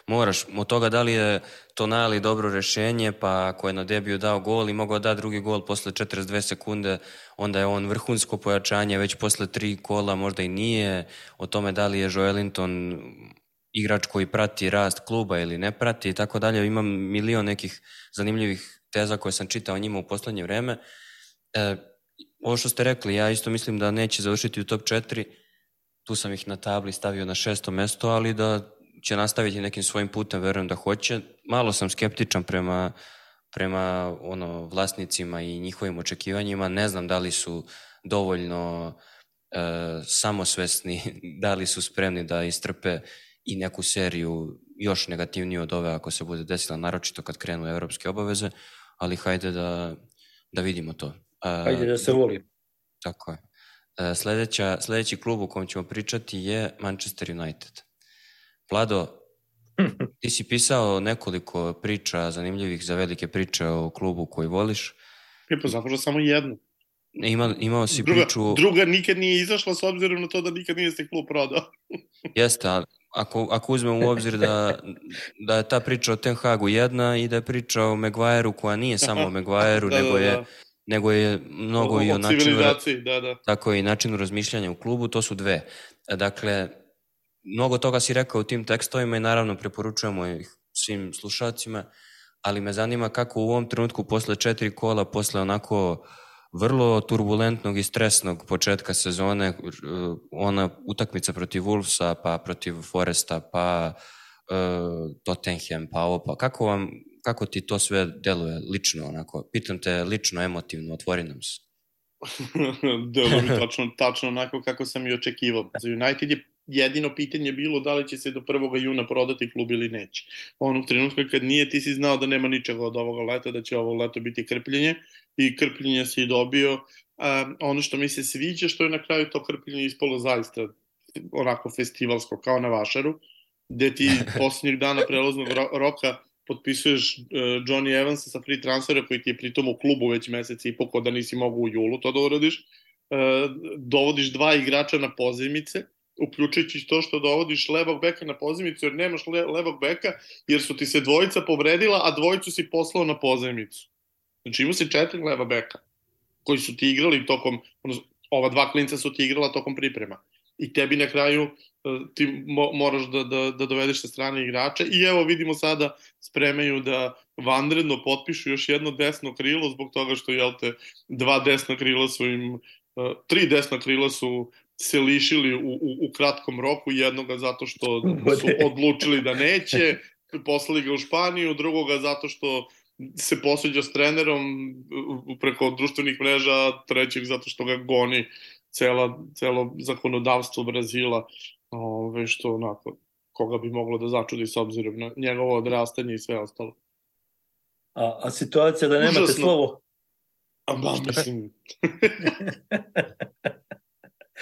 [SPEAKER 1] Moraš, od toga da li je to najali dobro rešenje, pa ako je na debiju dao gol i mogao da drugi gol posle 42 sekunde, onda je on vrhunsko pojačanje, već posle tri kola možda i nije, o tome da li je Joelinton igrač koji prati rast kluba ili ne prati i tako dalje. Imam milion nekih zanimljivih teza koje sam čitao njima u poslednje vreme. E, ovo što ste rekli, ja isto mislim da neće završiti u top 4, tu sam ih na tabli stavio na šesto mesto, ali da će nastaviti nekim svojim putem, verujem da hoće. Malo sam skeptičan prema, prema ono, vlasnicima i njihovim očekivanjima. Ne znam da li su dovoljno e, samosvesni, da li su spremni da istrpe i neku seriju još negativniju od ove ako se bude desila, naročito kad krenu evropske obaveze, ali hajde da, da vidimo to.
[SPEAKER 3] Hajde da se voli.
[SPEAKER 1] Tako je. Sledeća, sledeći klub u kom ćemo pričati je Manchester United. Vlado, ti si pisao nekoliko priča zanimljivih za velike priče o klubu koji voliš.
[SPEAKER 2] Pa zapravo samo jednu.
[SPEAKER 1] Ima, imao si
[SPEAKER 2] druga,
[SPEAKER 1] priču...
[SPEAKER 2] Druga nikad nije izašla s obzirom na to da nikad nije se klub prodao.
[SPEAKER 1] Jeste, ali ako, ako uzmemo u obzir da, da je ta priča o Ten Hagu jedna i da je priča o Maguire-u koja nije samo o Maguire-u, da, nego, da, da. je, nego je mnogo o, i o, načinu...
[SPEAKER 2] Da, da.
[SPEAKER 1] Tako i načinu razmišljanja u klubu, to su dve. Dakle, mnogo toga si rekao u tim tekstovima i naravno preporučujemo ih svim slušacima, ali me zanima kako u ovom trenutku posle četiri kola, posle onako vrlo turbulentnog i stresnog početka sezone, ona utakmica protiv Wolvesa, pa protiv Foresta, pa uh, Tottenham, pa ovo, pa kako vam, kako ti to sve deluje lično onako? Pitam te lično, emotivno, otvori nam se.
[SPEAKER 2] deluje mi tačno, tačno onako kako sam i očekivao. Za United je jedino pitanje bilo da li će se do 1. juna prodati klub ili neće. Onog trenutka kad nije, ti si znao da nema ničega od ovoga leta, da će ovo leto biti krpljenje i krpljenje si dobio. Um, ono što mi se sviđa, što je na kraju to krpljenje ispolo zaista onako festivalsko, kao na Vašaru, gde ti posljednjih dana prelaznog roka potpisuješ uh, Johnny Evansa sa free transfera koji ti je pritom u klubu već mesec i po da nisi mogu u julu to da uradiš. Uh, dovodiš dva igrača na pozemice, uključujući to što dovodiš levog beka na pozemicu jer nemaš le, levog beka jer su ti se dvojica povredila, a dvojicu si poslao na pozemicu. Znači imao si četiri leva beka koji su ti igrali tokom, ova dva klinca su ti igrala tokom priprema. I tebi na kraju e, ti mo, moraš da, da, da dovedeš sa strane igrača i evo vidimo sada spremaju da vanredno potpišu još jedno desno krilo zbog toga što jel te dva desna krila su im uh, tri desna krila su se lišili u, u, u kratkom roku, jednoga zato što su odlučili da neće, poslali ga u Španiju, drugoga zato što se posuđa s trenerom preko društvenih mreža, trećeg zato što ga goni cela, celo zakonodavstvo Brazila, ove, što onako, koga bi moglo da začudi s obzirom na njegovo odrastanje i sve ostalo.
[SPEAKER 3] A, a situacija da nemate Užasno. slovo?
[SPEAKER 2] A ba, mislim...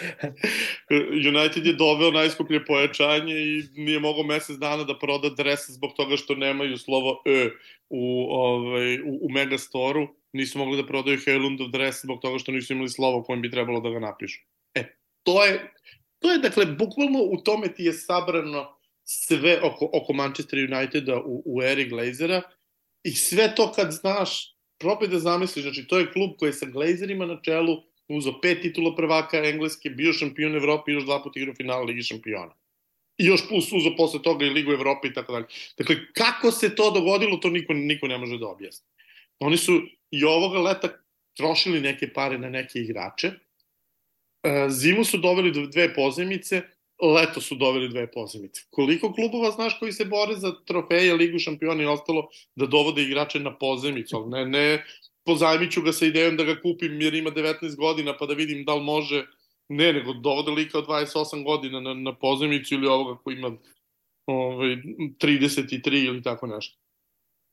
[SPEAKER 2] United je doveo najskuplje pojačanje i nije mogao mesec dana da proda dres zbog toga što nemaju slovo E u, ovaj, u, u Megastoru. Nisu mogli da prodaju Heilundov dres zbog toga što nisu imali slovo kojim bi trebalo da ga napišu. E, to je, to je dakle, bukvalno u tome ti je sabrano sve oko, oko Manchester Uniteda u, u eri Glazera i sve to kad znaš, probaj da zamisliš, znači to je klub koji je sa Glazerima na čelu uzao pet titula prvaka Engleske, bio šampion Evrope i još dva puta igrao finala Ligi šampiona. I još plus uzao posle toga i Ligu Evrope i tako dalje. Dakle, kako se to dogodilo, to niko, niko ne može da objasni. Oni su i ovoga leta trošili neke pare na neke igrače. E, zimu su doveli dve pozemice, leto su doveli dve pozemice. Koliko klubova znaš koji se bore za trofeje, Ligu šampiona i ostalo da dovode igrače na pozemicu, ne, ne pozajmit ću ga sa idejom da ga kupim jer ima 19 godina pa da vidim da li može ne, nego dovode lika od 28 godina na, na pozemicu ili ovoga koji ima ovaj, 33 ili tako nešto.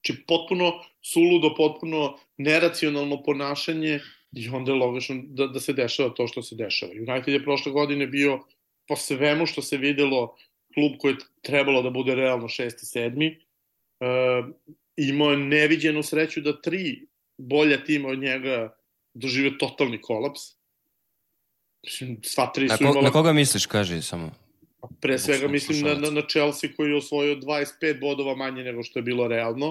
[SPEAKER 2] Znači, potpuno suludo, potpuno neracionalno ponašanje i onda je logično da, da se dešava to što se dešava. United je prošle godine bio, po svemu što se videlo, klub koji je trebalo da bude realno šesti, sedmi, uh, imao je neviđenu sreću da tri bolja tima od njega dožive totalni kolaps. Mislim, sva tri
[SPEAKER 1] su na, ko, imala... Na koga misliš, kaži samo?
[SPEAKER 2] Pre svega mislim na, na, na Chelsea koji je osvojio 25 bodova manje nego što je bilo realno.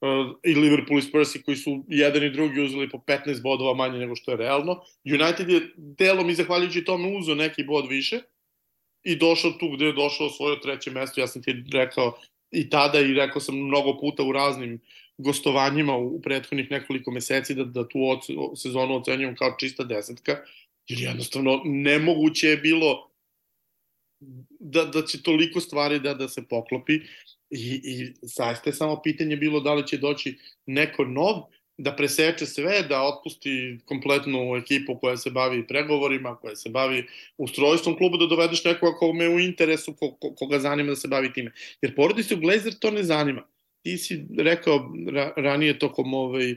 [SPEAKER 2] Uh, I Liverpool i Spursi koji su jedan i drugi uzeli po 15 bodova manje nego što je realno. United je delom i zahvaljujući tome uzeo neki bod više i došao tu gde je došao svoje treće mesto. Ja sam ti rekao i tada i rekao sam mnogo puta u raznim gostovanjima u prethodnih nekoliko meseci da, da tu sezonu ocenjujem kao čista desetka, jer jednostavno nemoguće je bilo da, da će toliko stvari da, da se poklopi i, i zaista je samo pitanje bilo da li će doći neko nov da preseče sve, da otpusti kompletnu ekipu koja se bavi pregovorima, koja se bavi ustrojstvom kluba, da dovedeš nekoga kome je u interesu, ko, ko, koga zanima da se bavi time. Jer porodicu Glazer to ne zanima. Ti si rekao ra, ranije tokom ovaj,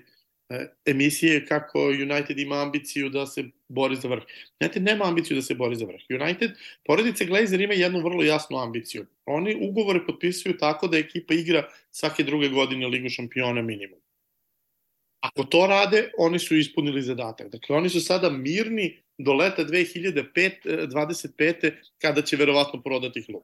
[SPEAKER 2] E, emisije kako United ima ambiciju da se bori za vrh. United nema ambiciju da se bori za vrh. United, porodice Glazer ima jednu vrlo jasnu ambiciju. Oni ugovore potpisuju tako da ekipa igra svake druge godine Ligu šampiona minimum. Ako to rade, oni su ispunili zadatak. Dakle, oni su sada mirni do leta 2025. kada će verovatno prodati klub.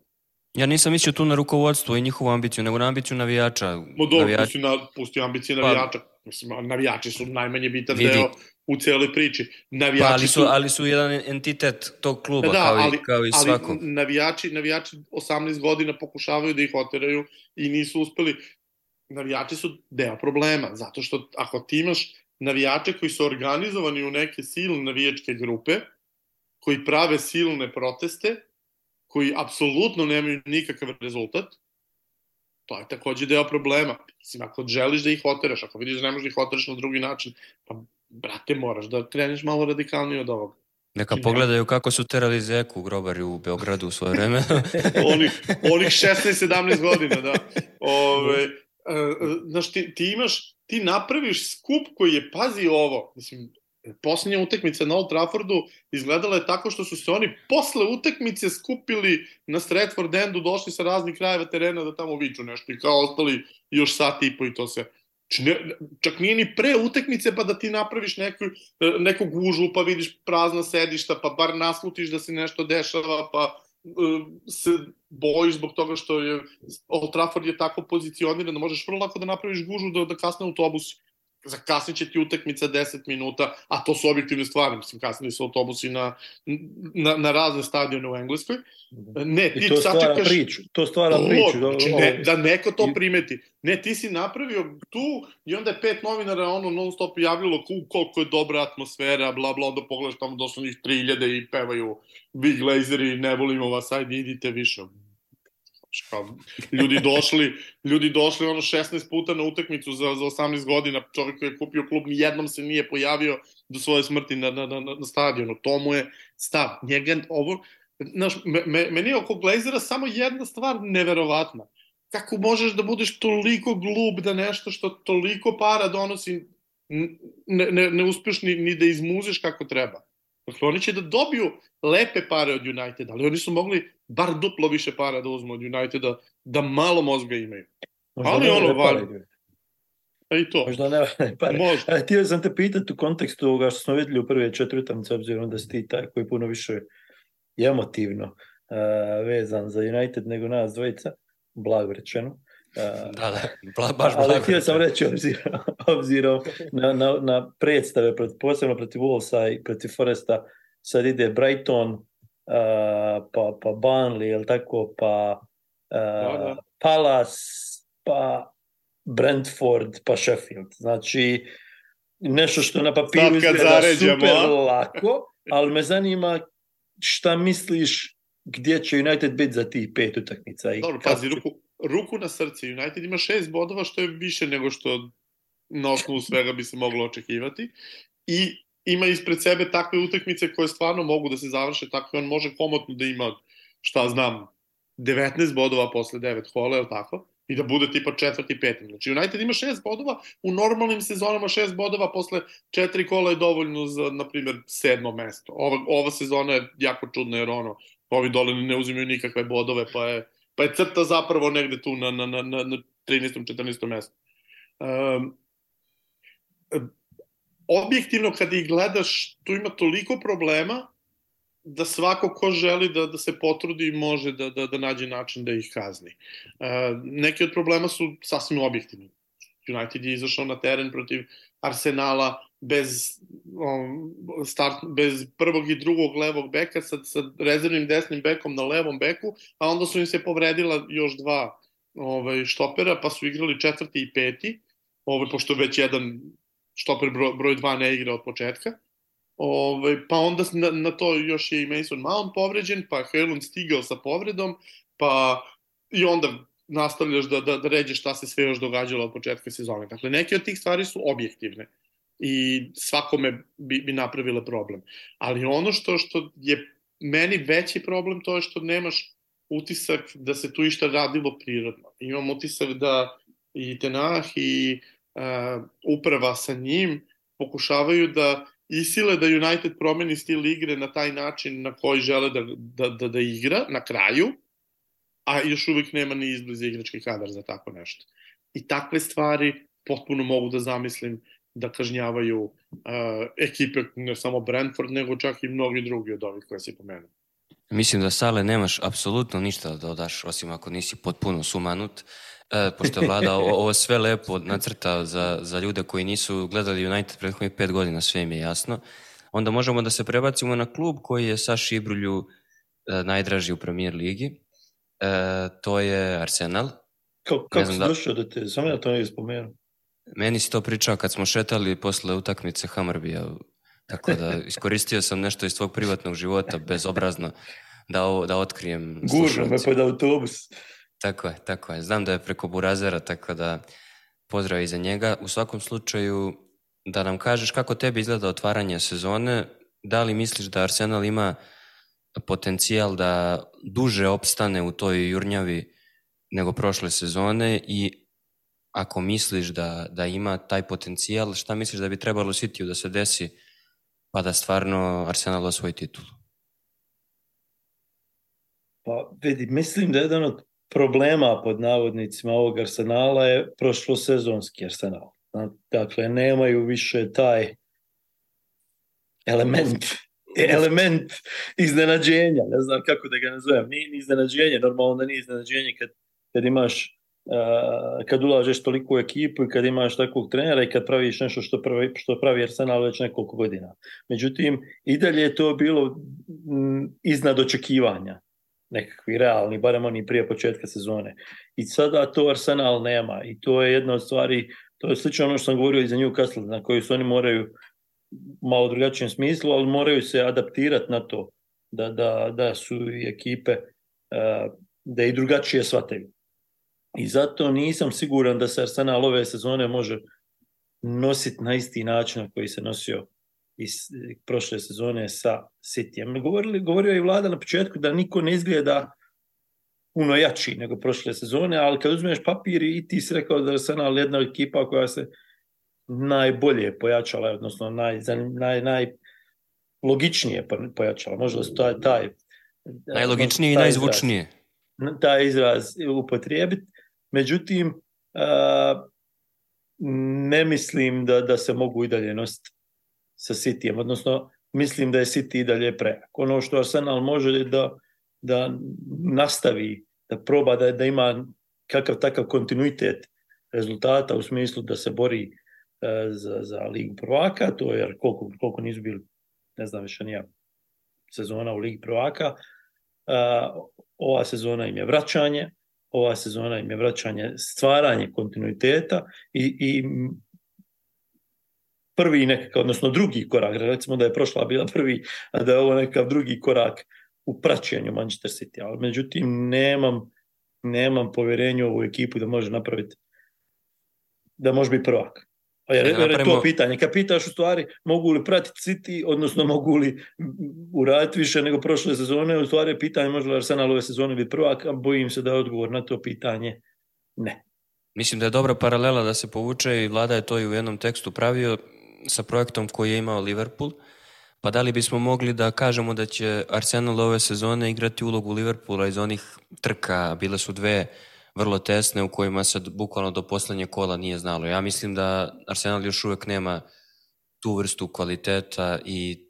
[SPEAKER 1] Ja nisam mislio tu na rukovodstvo i njihovu ambiciju, nego na ambiciju navijača.
[SPEAKER 2] Mo dobro, navijač... pusti, na, pusti ambicije pa- navijača. Pa, Mislim, navijači su najmanje bitan vidi. deo u celoj priči. Navijači pa,
[SPEAKER 1] ali su, ali su jedan entitet tog kluba, da, kao, ali, i, kao i svako.
[SPEAKER 2] Ali navijači, navijači 18 godina pokušavaju da ih oteraju i nisu uspeli. Navijači su deo problema, zato što ako ti imaš navijače koji su organizovani u neke silne navijačke grupe, koji prave silne proteste, koji apsolutno nemaju nikakav rezultat, to je takođe deo problema. Mislim, ako želiš da ih oteraš, ako vidiš da ne možeš da ih oteraš na drugi način, pa, brate, moraš da kreneš malo radikalnije od ovoga.
[SPEAKER 1] Neka pogledaju kako su terali Zeku grobari u Beogradu u svoje vreme.
[SPEAKER 2] onih, onih 16-17 godina, da. Ove, e, e, znaš, ti, ti imaš, ti napraviš skup koji je, pazi ovo, mislim, Poslednja utekmica na Old Traffordu izgledala je tako što su se oni posle utekmice skupili na Stratford Endu, došli sa raznih krajeva terena da tamo viču nešto i kao ostali još sat i po i to se. Ne, čak nije ni pre utekmice pa da ti napraviš neku, neku gužu pa vidiš prazna sedišta pa bar naslutiš da se nešto dešava pa e, se bojiš zbog toga što je Old Trafford je tako pozicioniran da možeš vrlo lako da napraviš gužu da, da kasne autobus zakasnit će ti utakmica 10 minuta, a to su objektivne stvari, mislim, kasnili su autobusi na, na, na razne stadione u Engleskoj.
[SPEAKER 3] Ne, ti I to stvara sačekaš... priču, to stvara to, priču.
[SPEAKER 2] Da, znači, ne, da neko to primeti. Ne, ti si napravio tu i onda je pet novinara ono non stop javljalo koliko je dobra atmosfera, bla bla, onda pogledaš tamo došlo njih 3000 i pevaju Big Laseri, ne volimo vas, ajde idite više Kao, ljudi došli, ljudi došli ono 16 puta na utakmicu za, za 18 godina, čovjek koji je kupio klub nijednom se nije pojavio do svoje smrti na, na, na, na stadionu. To mu je stav. Njega, ovo, znaš, me, meni je oko Glazera samo jedna stvar neverovatna. Kako možeš da budeš toliko glup da nešto što toliko para donosi ne, ne, ne uspeš ni, ni da izmuzeš kako treba. Dakle, oni će da dobiju lepe pare od Uniteda, ali oni su mogli bar duplo više para da uzmu od Uniteda, da malo mozga imaju. Možda ali ono, valjda. A i to.
[SPEAKER 3] Možda ne pare. Možda. A, htio sam te pitati u kontekstu ovoga što smo videli u prve četiri utakmice, obzirom da si ti taj koji puno više emotivno uh, vezan za United nego nas dvojica, blago rečeno.
[SPEAKER 1] Uh, da, da, Bla, baš
[SPEAKER 3] blago. Ali htio sam reći obzirom, obzirom na, na, na predstave, posebno protiv Wolvesa i protiv Foresta, sad ide Brighton, pa, pa Burnley, ili tako, pa uh, da, da. Palace, pa Brentford, pa Sheffield. Znači, nešto što na papiru izgleda super lako, ali me zanima šta misliš gdje će United biti za tih pet utakmica.
[SPEAKER 2] I Dobro, pazi, ruku, ruku na srce. United ima šest bodova, što je više nego što na osnovu svega bi se moglo očekivati. I ima ispred sebe takve utakmice koje stvarno mogu da se završe tako i on može komotno da ima, šta znam, 19 bodova posle 9 kola, je tako? I da bude tipa četvrti, peti. Znači United ima 6 bodova, u normalnim sezonama 6 bodova posle 4 kola je dovoljno za, na primjer, sedmo mesto. Ova, ova sezona je jako čudna jer ono, ovi dole ne uzimaju nikakve bodove, pa je, pa je crta zapravo negde tu na, na, na, na 13. 14. mestu. Um, objektivno kad ih gledaš, tu ima toliko problema da svako ko želi da, da se potrudi može da, da, da nađe način da ih kazni. E, neki od problema su sasvim objektivni. United je izašao na teren protiv Arsenala bez, um, start, bez prvog i drugog levog beka sa, sa rezervnim desnim bekom na levom beku, a onda su im se povredila još dva ovaj, štopera, pa su igrali četvrti i peti ovaj, pošto već jedan štoper broj, broj 2 ne igra od početka. Ovaj, pa onda na, na to još je i Mason Mount povređen, pa Helen stigao sa povredom, pa i onda nastavljaš da, da, da ređeš šta se sve još događalo od početka sezone. Dakle, neke od tih stvari su objektivne i svakome bi, bi napravile problem. Ali ono što, što je meni veći problem to je što nemaš utisak da se tu išta radilo prirodno. Imam utisak da i Tenah i uh, uprava sa njim pokušavaju da isile da United promeni stil igre na taj način na koji žele da, da, da, da igra na kraju, a još uvijek nema ni izbliza igrački kadar za tako nešto. I takve stvari potpuno mogu da zamislim da kažnjavaju uh, ekipe, ne samo Brentford, nego čak i mnogi drugi od ovih koje si pomenuo.
[SPEAKER 1] Mislim da Sale nemaš apsolutno ništa da dodaš, osim ako nisi potpuno sumanut, e, pošto vlada ovo sve lepo nacrtao za, za ljude koji nisu gledali United prethodnih pet godina, sve im je jasno. Onda možemo da se prebacimo na klub koji je Saši Ibrulju e, najdraži u premier ligi. E, to je Arsenal.
[SPEAKER 3] Kako, kako si da... došao da te, samo ja to ne spomenuo.
[SPEAKER 1] Meni si to pričao kad smo šetali posle utakmice Hamarbija Tako da iskoristio sam nešto iz tvog privatnog života bezobrazno da, ovo, da otkrijem
[SPEAKER 3] Gurno me pod autobus.
[SPEAKER 1] Tako je, tako je. Znam da je preko Burazera, tako da pozdrav iza njega. U svakom slučaju, da nam kažeš kako tebi izgleda otvaranje sezone, da li misliš da Arsenal ima potencijal da duže opstane u toj jurnjavi nego prošle sezone i ako misliš da, da ima taj potencijal, šta misliš da bi trebalo Cityu da se desi pa da stvarno Arsenal osvoji titulu?
[SPEAKER 3] Pa vidi, mislim da jedan od problema pod navodnicima ovog Arsenala je prošlosezonski Arsenal. Dakle, nemaju više taj element element iznenađenja, ne znam kako da ga nazovem, nije ni iznenađenje, normalno da nije iznenađenje kad, kad imaš kad ulažeš toliko u ekipu i kad imaš takvog trenera i kad praviš nešto što pravi, što pravi Arsenal već nekoliko godina. Međutim, i dalje je to bilo iznad očekivanja nekakvi realni, barem oni prije početka sezone. I sada to Arsenal nema i to je jedna od stvari, to je slično ono što sam govorio i za Newcastle, na koju su oni moraju malo drugačijem smislu, ali moraju se adaptirati na to da, da, da su i ekipe da i drugačije shvataju. I zato nisam siguran da se Arsenal ove sezone može nositi na isti način na koji se nosio iz prošle sezone sa Cityjem. Govorili, govorio je i vlada na početku da niko ne izgleda puno jači nego prošle sezone, ali kad uzmeš papir i ti si rekao da je Arsenal jedna ekipa koja se najbolje pojačala, odnosno naj, naj, naj logičnije pojačala. Možda su taj, taj
[SPEAKER 1] najlogičnije taj i najzvučnije.
[SPEAKER 3] Izraz, taj izraz upotrijebiti. Međutim, ne mislim da, da se mogu i dalje nositi sa Cityjem, odnosno mislim da je City i dalje prejak. Ono što Arsenal može da, da nastavi, da proba da, da ima kakav takav kontinuitet rezultata u smislu da se bori za, za ligu prvaka, to je koliko, koliko nisu bili, ne znam više nija sezona u ligi prvaka. ova sezona im je vraćanje, ova sezona im je vraćanje, stvaranje kontinuiteta i, i prvi nekakav, odnosno drugi korak, recimo da je prošla bila prvi, a da je ovo nekakav drugi korak u praćenju Manchester City, ali međutim nemam, nemam povjerenju u ovu ekipu da može napraviti da može biti prvak. Jer, jer je to pitanje. Kad pitaš u stvari mogu li pratiti City, odnosno mogu li uraditi više nego prošle sezone, u stvari je pitanje može li Arsenal ove sezone biti prvak, a bojim se da je odgovor na to pitanje ne.
[SPEAKER 1] Mislim da je dobra paralela da se povuče i vlada je to i u jednom tekstu pravio sa projektom koji je imao Liverpool. Pa da li bismo mogli da kažemo da će Arsenal ove sezone igrati ulogu Liverpoola iz onih trka, bile su dve vrlo tesne u kojima se bukvalno do poslednje kola nije znalo. Ja mislim da Arsenal još uvek nema tu vrstu kvaliteta i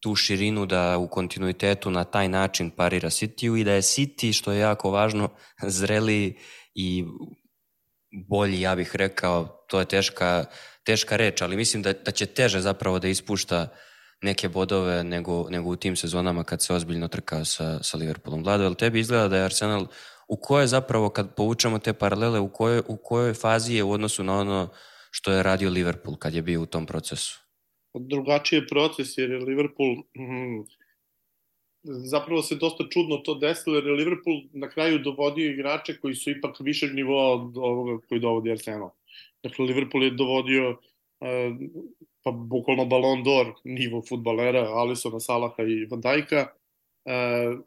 [SPEAKER 1] tu širinu da u kontinuitetu na taj način parira City-u i da je City, što je jako važno, zreli i bolji, ja bih rekao, to je teška, teška reč, ali mislim da, da će teže zapravo da ispušta neke bodove nego, nego u tim sezonama kad se ozbiljno trkao sa, sa Liverpoolom. Vlado, ali tebi izgleda da je Arsenal u kojoj zapravo, kad povučemo te paralele, u kojoj, u kojoj fazi je u odnosu na ono što je radio Liverpool kad je bio u tom procesu.
[SPEAKER 2] Drugačiji je proces jer je Liverpool mm, zapravo se dosta čudno to desilo jer je Liverpool na kraju dovodio igrače koji su ipak višeg nivoa od ovoga koji dovodi Arsenal. Dakle, Liverpool je dovodio uh, pa bukvalno Ballon d'Or nivo futbalera, Alisona, Salaha i Van Dijka. Uh,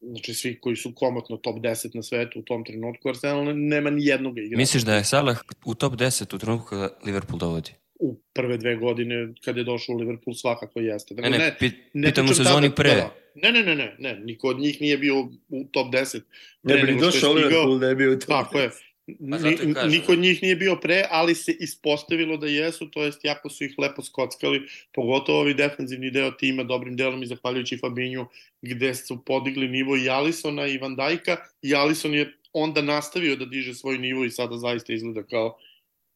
[SPEAKER 2] znači svi koji su komotno top 10 na svetu u tom trenutku, Arsenal nema ni jednog igrača.
[SPEAKER 1] Misliš da je Salah u top 10 u trenutku kada Liverpool dovodi?
[SPEAKER 2] U prve dve godine kad je došao u Liverpool svakako jeste.
[SPEAKER 1] Dakle, ne, ne, ne, ne pitam u sezoni pre. Da,
[SPEAKER 2] ne, ne, ne, ne, ne, niko od njih nije bio u top 10.
[SPEAKER 3] Ne bi došao Liverpool da je bio u top
[SPEAKER 2] Tako 10. je. Pa niko od njih nije bio pre, ali se ispostavilo da jesu, to jest jako su ih lepo skockali, pogotovo ovi defensivni deo tima, dobrim delom i zahvaljujući Fabinju, gde su podigli nivo i Alisona i Van Dajka, i Alison je onda nastavio da diže svoj nivo i sada zaista izgleda kao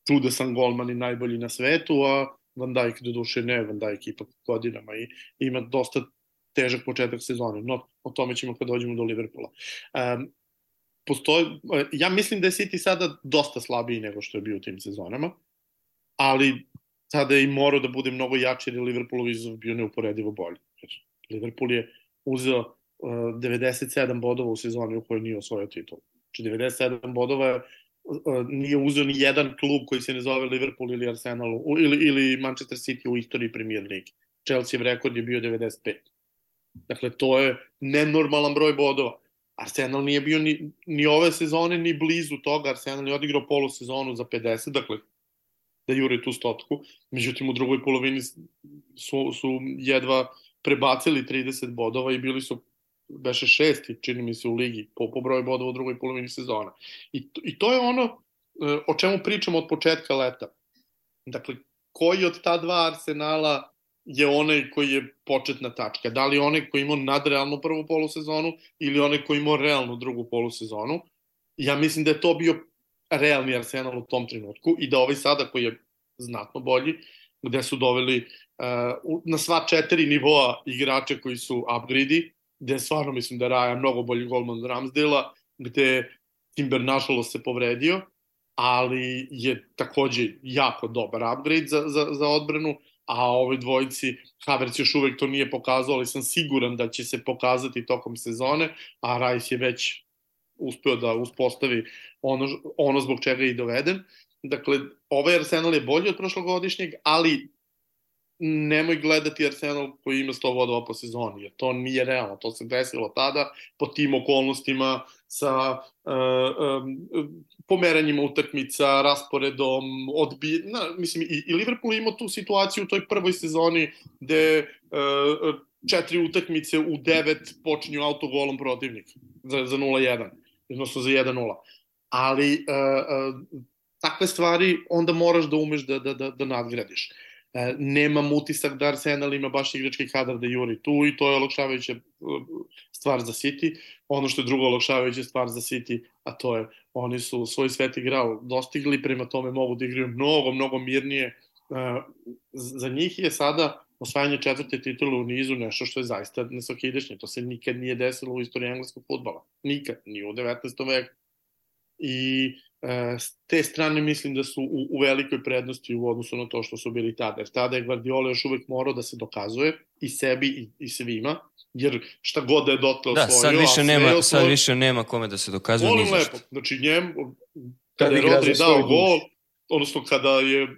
[SPEAKER 2] čudesan golman i najbolji na svetu, a Van Dijk do duše ne, Van Dijk ipak godinama i ima dosta težak početak sezone, no o tome ćemo kad dođemo do Liverpoola. Um, postoji, ja mislim da je City sada dosta slabiji nego što je bio u tim sezonama, ali sada je i morao da bude mnogo jači jer je Liverpoolov izazov bio neuporedivo bolji. Liverpool je uzeo uh, 97 bodova u sezoni u kojoj nije osvojio titul. Znači 97 bodova uh, nije uzeo ni jedan klub koji se ne zove Liverpool ili Arsenal ili, ili Manchester City u istoriji Premier League. Chelsea rekord je bio 95. Dakle, to je nenormalan broj bodova. Arsenal nije bio ni, ni ove sezone ni blizu toga, Arsenal je odigrao polusezonu za 50, dakle da jure tu stotku, međutim u drugoj polovini su, su jedva prebacili 30 bodova i bili su beše šesti, čini mi se, u ligi po, po broju bodova u drugoj polovini sezona. I, I to je ono e, o čemu pričamo od početka leta. Dakle, koji od ta dva Arsenala je onaj koji je početna tačka. Da li onaj koji ima nadrealnu prvu polusezonu ili onaj koji ima realnu drugu polusezonu. Ja mislim da je to bio realni Arsenal u tom trenutku i da ovaj sada koji je znatno bolji, gde su doveli uh, na sva četiri nivoa igrača koji su upgrade gde stvarno mislim da Raja mnogo bolji golman od Ramsdela, gde Timber nažalost se povredio, ali je takođe jako dobar upgrade za, za, za odbranu a ovoj dvojici Havertz još uvek to nije pokazao, ali sam siguran da će se pokazati tokom sezone, a Rice je već uspeo da uspostavi ono, ono zbog čega je i doveden. Dakle, ovaj Arsenal je bolji od prošlogodišnjeg, ali nemoj gledati Arsenal koji ima 100 vodova po sezoni, jer to nije realno, to se desilo tada po tim okolnostima sa uh, um, pomeranjima utakmica, rasporedom, odbi... Na, mislim, i, i Liverpool ima tu situaciju u toj prvoj sezoni gde uh, četiri utakmice u devet počinju autogolom protivnika za, za 0-1, odnosno za 1-0. Ali uh, uh, takve stvari onda moraš da umeš da, da, da, da nadgradiš. E, nemam utisak da Arsenal ima baš igrački kadar da juri tu i to je olakšavajuća e, stvar za City. Ono što je drugo olakšavajuća stvar za City, a to je oni su svoj sveti grao dostigli, prema tome mogu da igraju mnogo, mnogo mirnije. E, za njih je sada osvajanje četvrte titule u nizu nešto što je zaista nesokidešnje. To se nikad nije desilo u istoriji engleskog futbala. Nikad, ni u 19. veku. I s te strane mislim da su u, u velikoj prednosti u odnosu na to što su bili tada. Jer tada je Guardiola još uvek morao da se dokazuje i sebi i, i svima, jer šta god da je dotle osvojio...
[SPEAKER 1] Da, sad više, nema, osvojio, sad više nema kome da se dokazuje
[SPEAKER 2] Volim lepo. Znači njem, kada je Rodri dao gol, odnosno kada je uh,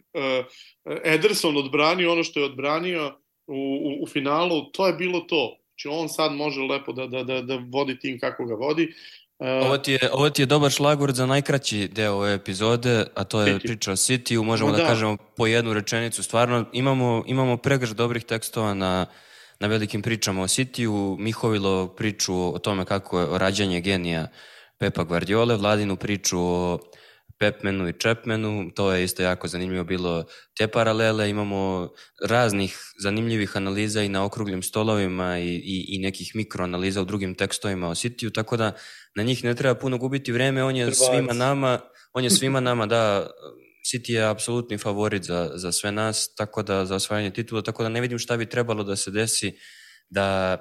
[SPEAKER 2] Ederson odbranio ono što je odbranio u, u, u finalu, to je bilo to. Znači on sad može lepo da, da, da, da vodi tim kako ga vodi.
[SPEAKER 1] Ovo ti, je, ovo ti je dobar šlagvord za najkraći deo ove epizode, a to je City. priča o City-u. Možemo no, da, da kažemo po jednu rečenicu. Stvarno, imamo, imamo pregrš dobrih tekstova na, na velikim pričama o City-u. Mihovilo priču o tome kako je rađanje genija Pepa Guardiole, Vladinu priču o Pepmenu i Chapmanu, to je isto jako zanimljivo bilo. Te paralele, imamo raznih zanimljivih analiza i na okruglim stolovima i, i, i nekih mikroanaliza u drugim tekstovima o City-u, tako da na njih ne treba puno gubiti vreme, on je svima nama, on je svima nama da City je apsolutni favorit za, za sve nas, tako da za osvajanje titula, tako da ne vidim šta bi trebalo da se desi da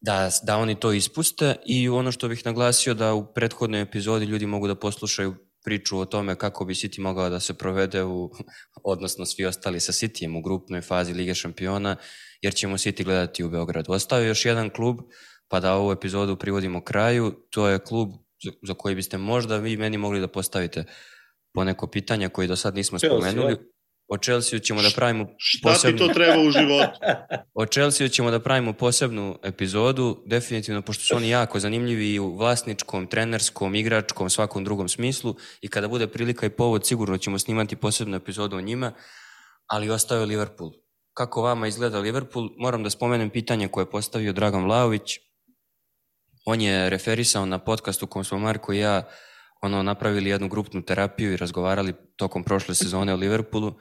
[SPEAKER 1] da, da oni to ispuste. I ono što bih naglasio da u prethodnoj epizodi ljudi mogu da poslušaju priču o tome kako bi City mogao da se provede u, odnosno svi ostali sa Cityjem u grupnoj fazi Lige šampiona, jer ćemo City gledati u Beogradu. Ostao je još jedan klub, pa da ovu epizodu privodimo kraju, to je klub za koji biste možda vi meni mogli da postavite poneko pitanje koje do sad nismo spomenuli. O Chelsea ćemo da pravimo
[SPEAKER 2] Šta posebnu... ti to treba u životu?
[SPEAKER 1] o Chelsea ćemo da pravimo posebnu epizodu, definitivno, pošto su oni jako zanimljivi i u vlasničkom, trenerskom, igračkom, svakom drugom smislu i kada bude prilika i povod, sigurno ćemo snimati posebnu epizodu o njima, ali ostao je Liverpool. Kako vama izgleda Liverpool? Moram da spomenem pitanje koje je postavio Dragan Vlaović. On je referisao na podcastu u kom smo Marko i ja ono, napravili jednu grupnu terapiju i razgovarali tokom prošle sezone o Liverpoolu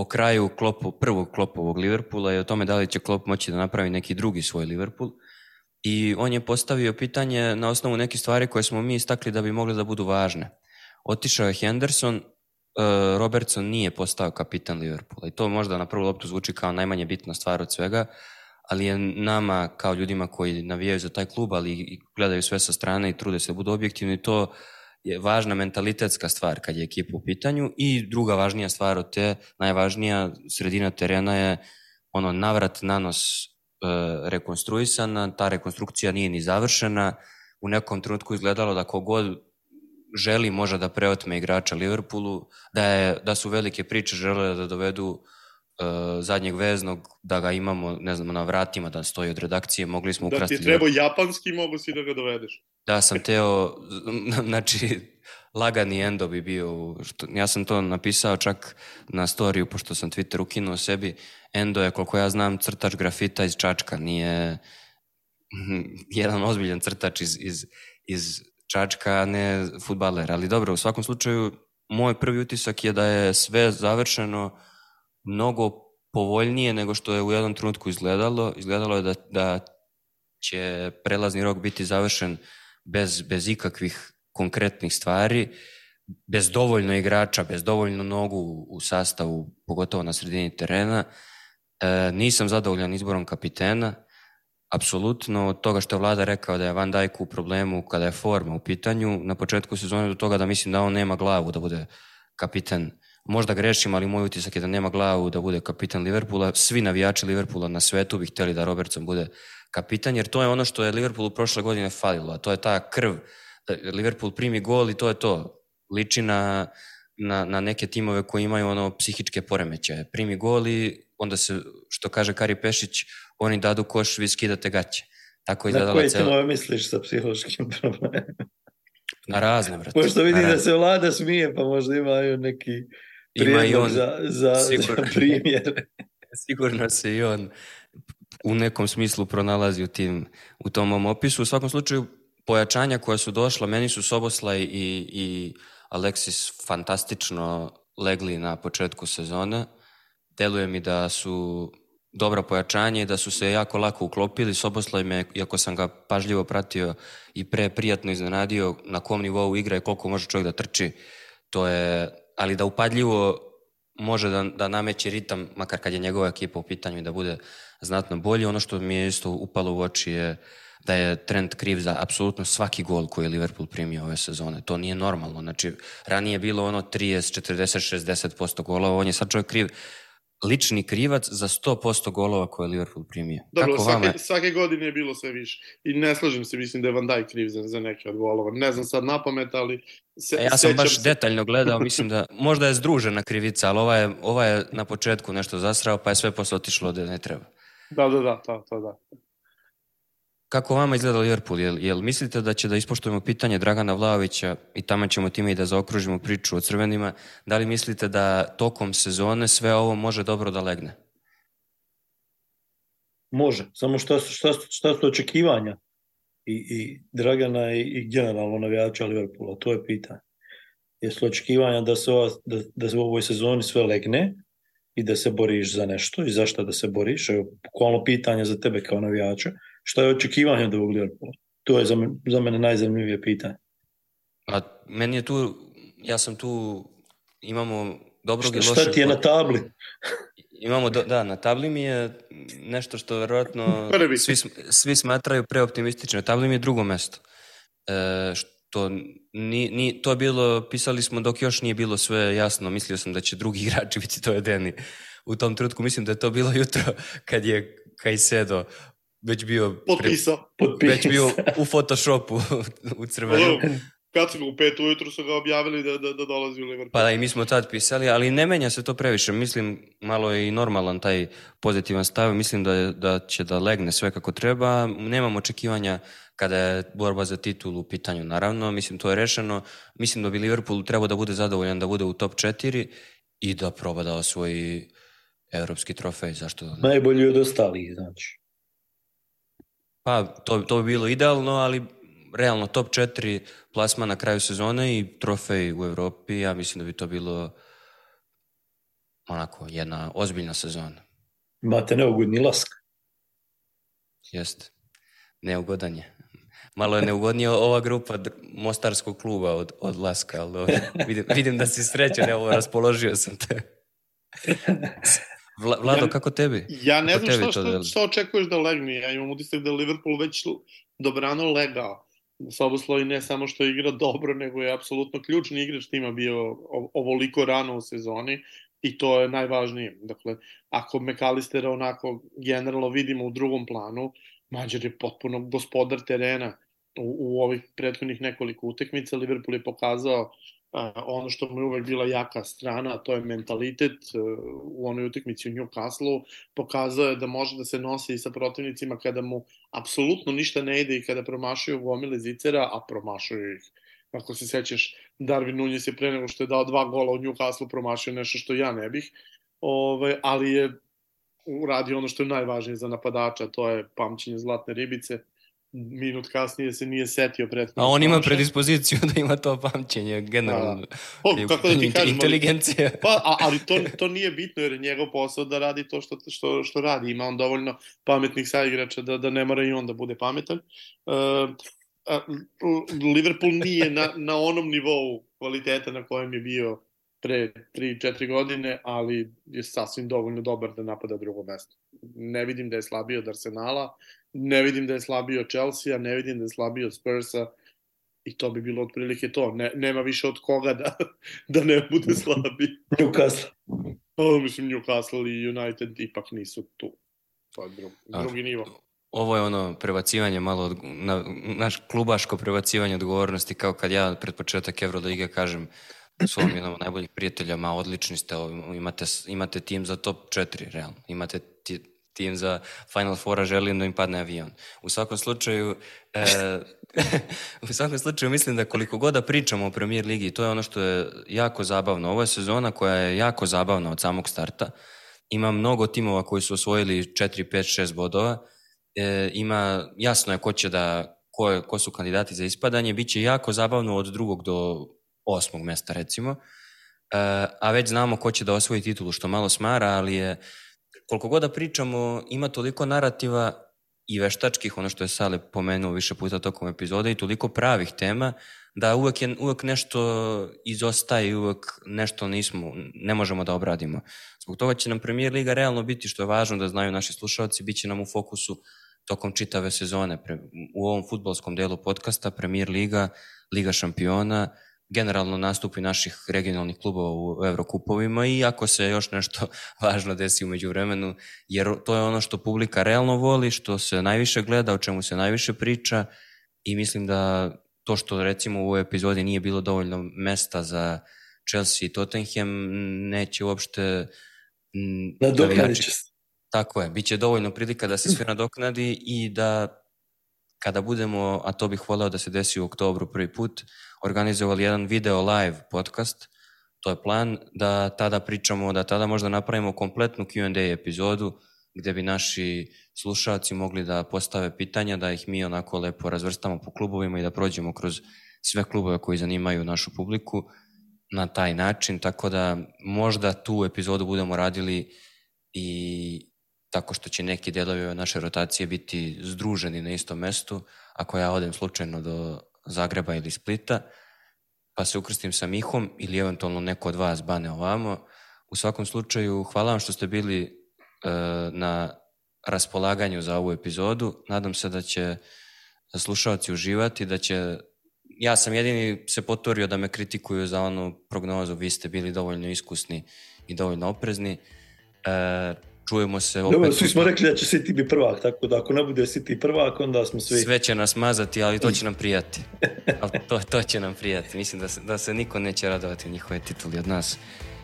[SPEAKER 1] o kraju klopu, prvog klopovog Liverpoola i o tome da li će klop moći da napravi neki drugi svoj Liverpool. I on je postavio pitanje na osnovu nekih stvari koje smo mi istakli da bi mogle da budu važne. Otišao je Henderson, e, Robertson nije postao kapitan Liverpoola i to možda na prvu loptu zvuči kao najmanje bitna stvar od svega, ali je nama kao ljudima koji navijaju za taj klub, ali gledaju sve sa strane i trude se da budu objektivni, to je važna mentalitetska stvar kad je ekipa u pitanju i druga važnija stvar od te, najvažnija sredina terena je ono navrat nanos e, rekonstruisana, ta rekonstrukcija nije ni završena, u nekom trenutku izgledalo da kogod želi može da preotme igrača Liverpoolu, da, je, da su velike priče žele da dovedu zadnjeg veznog, da ga imamo, ne znam, na vratima, da stoji od redakcije, mogli smo ukrasti...
[SPEAKER 2] Da ti treba japanski, mogu si da ga dovedeš.
[SPEAKER 1] Da, sam teo, znači, lagani endo bi bio, što, ja sam to napisao čak na storiju, pošto sam Twitter ukinuo sebi, endo je, koliko ja znam, crtač grafita iz Čačka, nije jedan ozbiljan crtač iz, iz, iz Čačka, a ne futbaler, ali dobro, u svakom slučaju, moj prvi utisak je da je sve završeno mnogo povoljnije nego što je u jednom trenutku izgledalo. Izgledalo je da, da će prelazni rok biti završen bez, bez ikakvih konkretnih stvari, bez dovoljno igrača, bez dovoljno nogu u sastavu, pogotovo na sredini terena. E, nisam zadovoljan izborom kapitena, apsolutno od toga što je vlada rekao da je Van Dijk u problemu kada je forma u pitanju, na početku sezone do toga da mislim da on nema glavu da bude kapiten možda grešim, ali moj utisak je da nema glavu da bude kapitan Liverpoola. Svi navijači Liverpoola na svetu bi hteli da Robertson bude kapitan, jer to je ono što je Liverpoolu prošle godine falilo, a to je ta krv. Da Liverpool primi gol i to je to. Liči na, na, na neke timove koji imaju ono psihičke poremećaje. Primi gol i onda se, što kaže Kari Pešić, oni dadu koš, vi skidate gaće. Tako
[SPEAKER 3] je Na koje celo... timove misliš sa psihološkim problemima?
[SPEAKER 1] Na razne, brate.
[SPEAKER 3] Pošto vidim da se vlada smije, pa možda imaju neki ima i on za, za, sigurno, za primjer.
[SPEAKER 1] sigurno se i on u nekom smislu pronalazi u, tim, u tom mom opisu. U svakom slučaju, pojačanja koja su došla, meni su Soboslaj i, i Alexis fantastično legli na početku sezone. Deluje mi da su dobra pojačanja i da su se jako lako uklopili. Soboslaj me, iako sam ga pažljivo pratio i pre prijatno iznenadio na kom nivou igra i koliko može čovjek da trči, to je ali da upadljivo može da, da nameće ritam, makar kad je njegova ekipa u pitanju i da bude znatno bolji. Ono što mi je isto upalo u oči je da je trend kriv za apsolutno svaki gol koji je Liverpool primio ove sezone. To nije normalno. Znači, ranije je bilo ono 30, 40, 60% golova, on je sad čovjek kriv lični krivac za 100% golova koje je Liverpool primio.
[SPEAKER 2] Dobro, Kako svake, vama... svake godine je bilo sve više. I ne slažem se, mislim da je Van Dijk kriv za, za neke od golova. Ne znam sad na pamet, ali...
[SPEAKER 1] Se, ja sam baš se... detaljno gledao, mislim da možda je združena krivica, ali ova je, ova je na početku nešto zasrao, pa je sve posle otišlo da ne treba.
[SPEAKER 2] Da, da, da, to, to da.
[SPEAKER 1] Kako vama izgleda Liverpool? Jel, jel mislite da će da ispoštujemo pitanje Dragana Vlaovića i tamo ćemo time i da zaokružimo priču o crvenima? Da li mislite da tokom sezone sve ovo može dobro da legne?
[SPEAKER 3] Može, samo šta su, šta, šta su očekivanja i, i Dragana i, i generalno navijača Liverpoola, to je pitanje. Jesu očekivanja da se, ova, da, da se u ovoj sezoni sve legne i da se boriš za nešto i zašto da se boriš? Evo, bukvalno pitanje za tebe kao navijača šta je očekivanje od ovog Liverpoola? To je za, mene, za mene najzanimljivije pitanje.
[SPEAKER 1] A meni je tu, ja sam tu, imamo dobrog
[SPEAKER 3] šta, i lošeg... Šta ti je na tabli?
[SPEAKER 1] Imamo, do, da, na tabli mi je nešto što verovatno svi, svi smatraju preoptimistično. Na tabli mi je drugo mesto. E, to, ni, ni, to je bilo, pisali smo dok još nije bilo sve jasno, mislio sam da će drugi igrači biti to jedeni. U tom trenutku mislim da je to bilo jutro kad je Kajsedo već bio...
[SPEAKER 2] Potpisao.
[SPEAKER 1] Već bio u Photoshopu u crvenu.
[SPEAKER 2] Kad su ga u pet ujutru su ga objavili da, da, da dolazi u Liverpool.
[SPEAKER 1] Pa da, i mi smo tad pisali, ali ne menja se to previše. Mislim, malo je i normalan taj pozitivan stav. Mislim da, da će da legne sve kako treba. Nemam očekivanja kada je borba za titulu u pitanju, naravno. Mislim, to je rešeno. Mislim da bi Liverpool trebao da bude zadovoljan da bude u top 4 i da proba da osvoji evropski trofej. Zašto da
[SPEAKER 3] Najbolji od ostalih, znači.
[SPEAKER 1] Pa, to, to bi bilo idealno, ali realno top 4 plasma na kraju sezone i trofej u Evropi, ja mislim da bi to bilo onako jedna ozbiljna sezona.
[SPEAKER 3] Imate neugodni lask.
[SPEAKER 1] Jeste. Neugodan je. Malo je neugodnija ova grupa Mostarskog kluba od, od Laska, ali. Vidim, vidim da si srećan, evo, raspoložio sam te. Vla, Vlado,
[SPEAKER 2] Ja-
[SPEAKER 1] kako tebi?
[SPEAKER 2] Ja ne
[SPEAKER 1] Kako
[SPEAKER 2] znam šta, šta, šta očekuješ da legne. Ja imam utisak da je Liverpool već dobrano legao. Sobosloj ne samo što igra dobro, nego je apsolutno ključni igrač tima bio ovoliko rano u sezoni i to je najvažnije. Dakle, ako McAllistera onako generalno vidimo u drugom planu, Mađar je potpuno gospodar terena u, u ovih prethodnih nekoliko utekmica. Liverpool je pokazao ono što mu je uvek bila jaka strana, to je mentalitet e, u onoj utekmici u Newcastle. Pokazao je da može da se nosi i sa protivnicima kada mu apsolutno ništa ne ide i kada promašuju gomile zicera, a promašuju ih. Ako se sećaš, Darwin Nunez je pre nego što je dao dva gola u Newcastle promašio nešto što ja ne bih, Ove, ali je uradio ono što je najvažnije za napadača, to je pamćenje zlatne ribice. Minut kasnije se nije setio prethodnog
[SPEAKER 1] A on ima predispoziciju da ima to pamćenje, generalno.
[SPEAKER 2] O, kako da ti kažem,
[SPEAKER 1] Inteligencija.
[SPEAKER 2] Pa, a, ali to, to nije bitno jer je njegov posao da radi to što, što, što radi. Ima on dovoljno pametnih saigrača da, da ne mora i on da bude pametan. Uh, a, Liverpool nije na, na onom nivou kvaliteta na kojem je bio pre 3-4 godine, ali je sasvim dovoljno dobar da napada drugo mesto. Ne vidim da je slabiji od Arsenala, ne vidim da je slabiji od Chelsea, ne vidim da je slabiji od Spursa i to bi bilo otprilike to. Ne, nema više od koga da, da ne bude slabiji.
[SPEAKER 3] Newcastle.
[SPEAKER 2] O, mislim, Newcastle i United ipak nisu tu. To je drugi,
[SPEAKER 1] A,
[SPEAKER 2] drugi nivo.
[SPEAKER 1] Ovo je ono prebacivanje malo, od, na, naš klubaško prebacivanje odgovornosti, kao kad ja pred početak Evrolige kažem svom jednom od najboljih prijatelja, ma odlični ste, imate, imate tim za top 4, realno. Imate ti, tim za Final Fora, želim da im padne avion. U svakom slučaju, e, u svakom slučaju mislim da koliko god da pričamo o Premier Ligi, to je ono što je jako zabavno. Ovo je sezona koja je jako zabavna od samog starta. Ima mnogo timova koji su osvojili 4, 5, 6 bodova. E, ima, jasno je ko će da, ko, je, ko su kandidati za ispadanje. Biće jako zabavno od drugog do osmog mesta, recimo. E, a već znamo ko će da osvoji titulu, što malo smara, ali je, koliko god da pričamo, ima toliko narativa i veštačkih, ono što je Sale pomenuo više puta tokom epizode, i toliko pravih tema, da uvek, je, uvek nešto izostaje i uvek nešto nismo, ne možemo da obradimo. Zbog toga će nam Premier Liga realno biti, što je važno da znaju naši slušalci, bit će nam u fokusu tokom čitave sezone. Pre, u ovom futbolskom delu podcasta Premier Liga, Liga šampiona, generalno nastupi naših regionalnih klubova u Evrokupovima i ako se još nešto važno desi umeđu vremenu, jer to je ono što publika realno voli, što se najviše gleda, o čemu se najviše priča i mislim da to što recimo u ovoj epizodi nije bilo dovoljno mesta za Chelsea i Tottenham neće uopšte
[SPEAKER 3] Nadoknadit
[SPEAKER 1] navijači-
[SPEAKER 3] će se.
[SPEAKER 1] Tako je, bit će dovoljno prilika da se sve nadoknadi i da kada budemo, a to bih voleo da se desi u oktobru prvi put, organizovali jedan video live podcast, to je plan, da tada pričamo, da tada možda napravimo kompletnu Q&A epizodu gde bi naši slušalci mogli da postave pitanja, da ih mi onako lepo razvrstamo po klubovima i da prođemo kroz sve klubove koji zanimaju našu publiku na taj način, tako da možda tu epizodu budemo radili i tako što će neki delovi naše rotacije biti združeni na istom mestu, ako ja odem slučajno do Zagreba ili Splita, pa se ukrstim sa Mihom ili eventualno neko od vas bane ovamo. U svakom slučaju, hvala vam što ste bili e, na raspolaganju za ovu epizodu. Nadam se da će slušalci uživati, da će ja sam jedini se poturio da me kritikuju za onu prognozu, vi ste bili dovoljno iskusni i dovoljno oprezni. E, čujemo se opet.
[SPEAKER 3] Dobro, svi smo rekli da će City biti prvak, tako da ako ne bude City prvak, onda smo svi...
[SPEAKER 1] Sve će nas mazati, ali to će nam prijati. ali to, to će nam prijati. Mislim da se, da se niko neće radovati njihove tituli od nas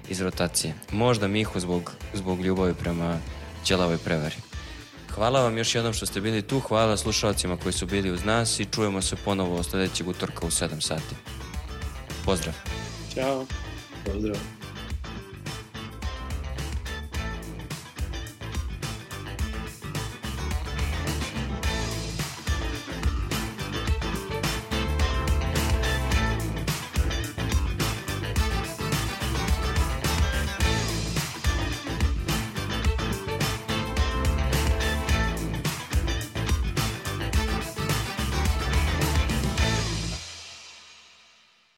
[SPEAKER 1] iz rotacije. Možda Mihu zbog, zbog ljubavi prema ćelavoj prevari. Hvala vam još jednom što ste bili tu, hvala slušalcima koji su bili uz nas i čujemo se ponovo sledećeg utorka u 7 sati. Pozdrav!
[SPEAKER 2] Ćao!
[SPEAKER 3] Pozdrav!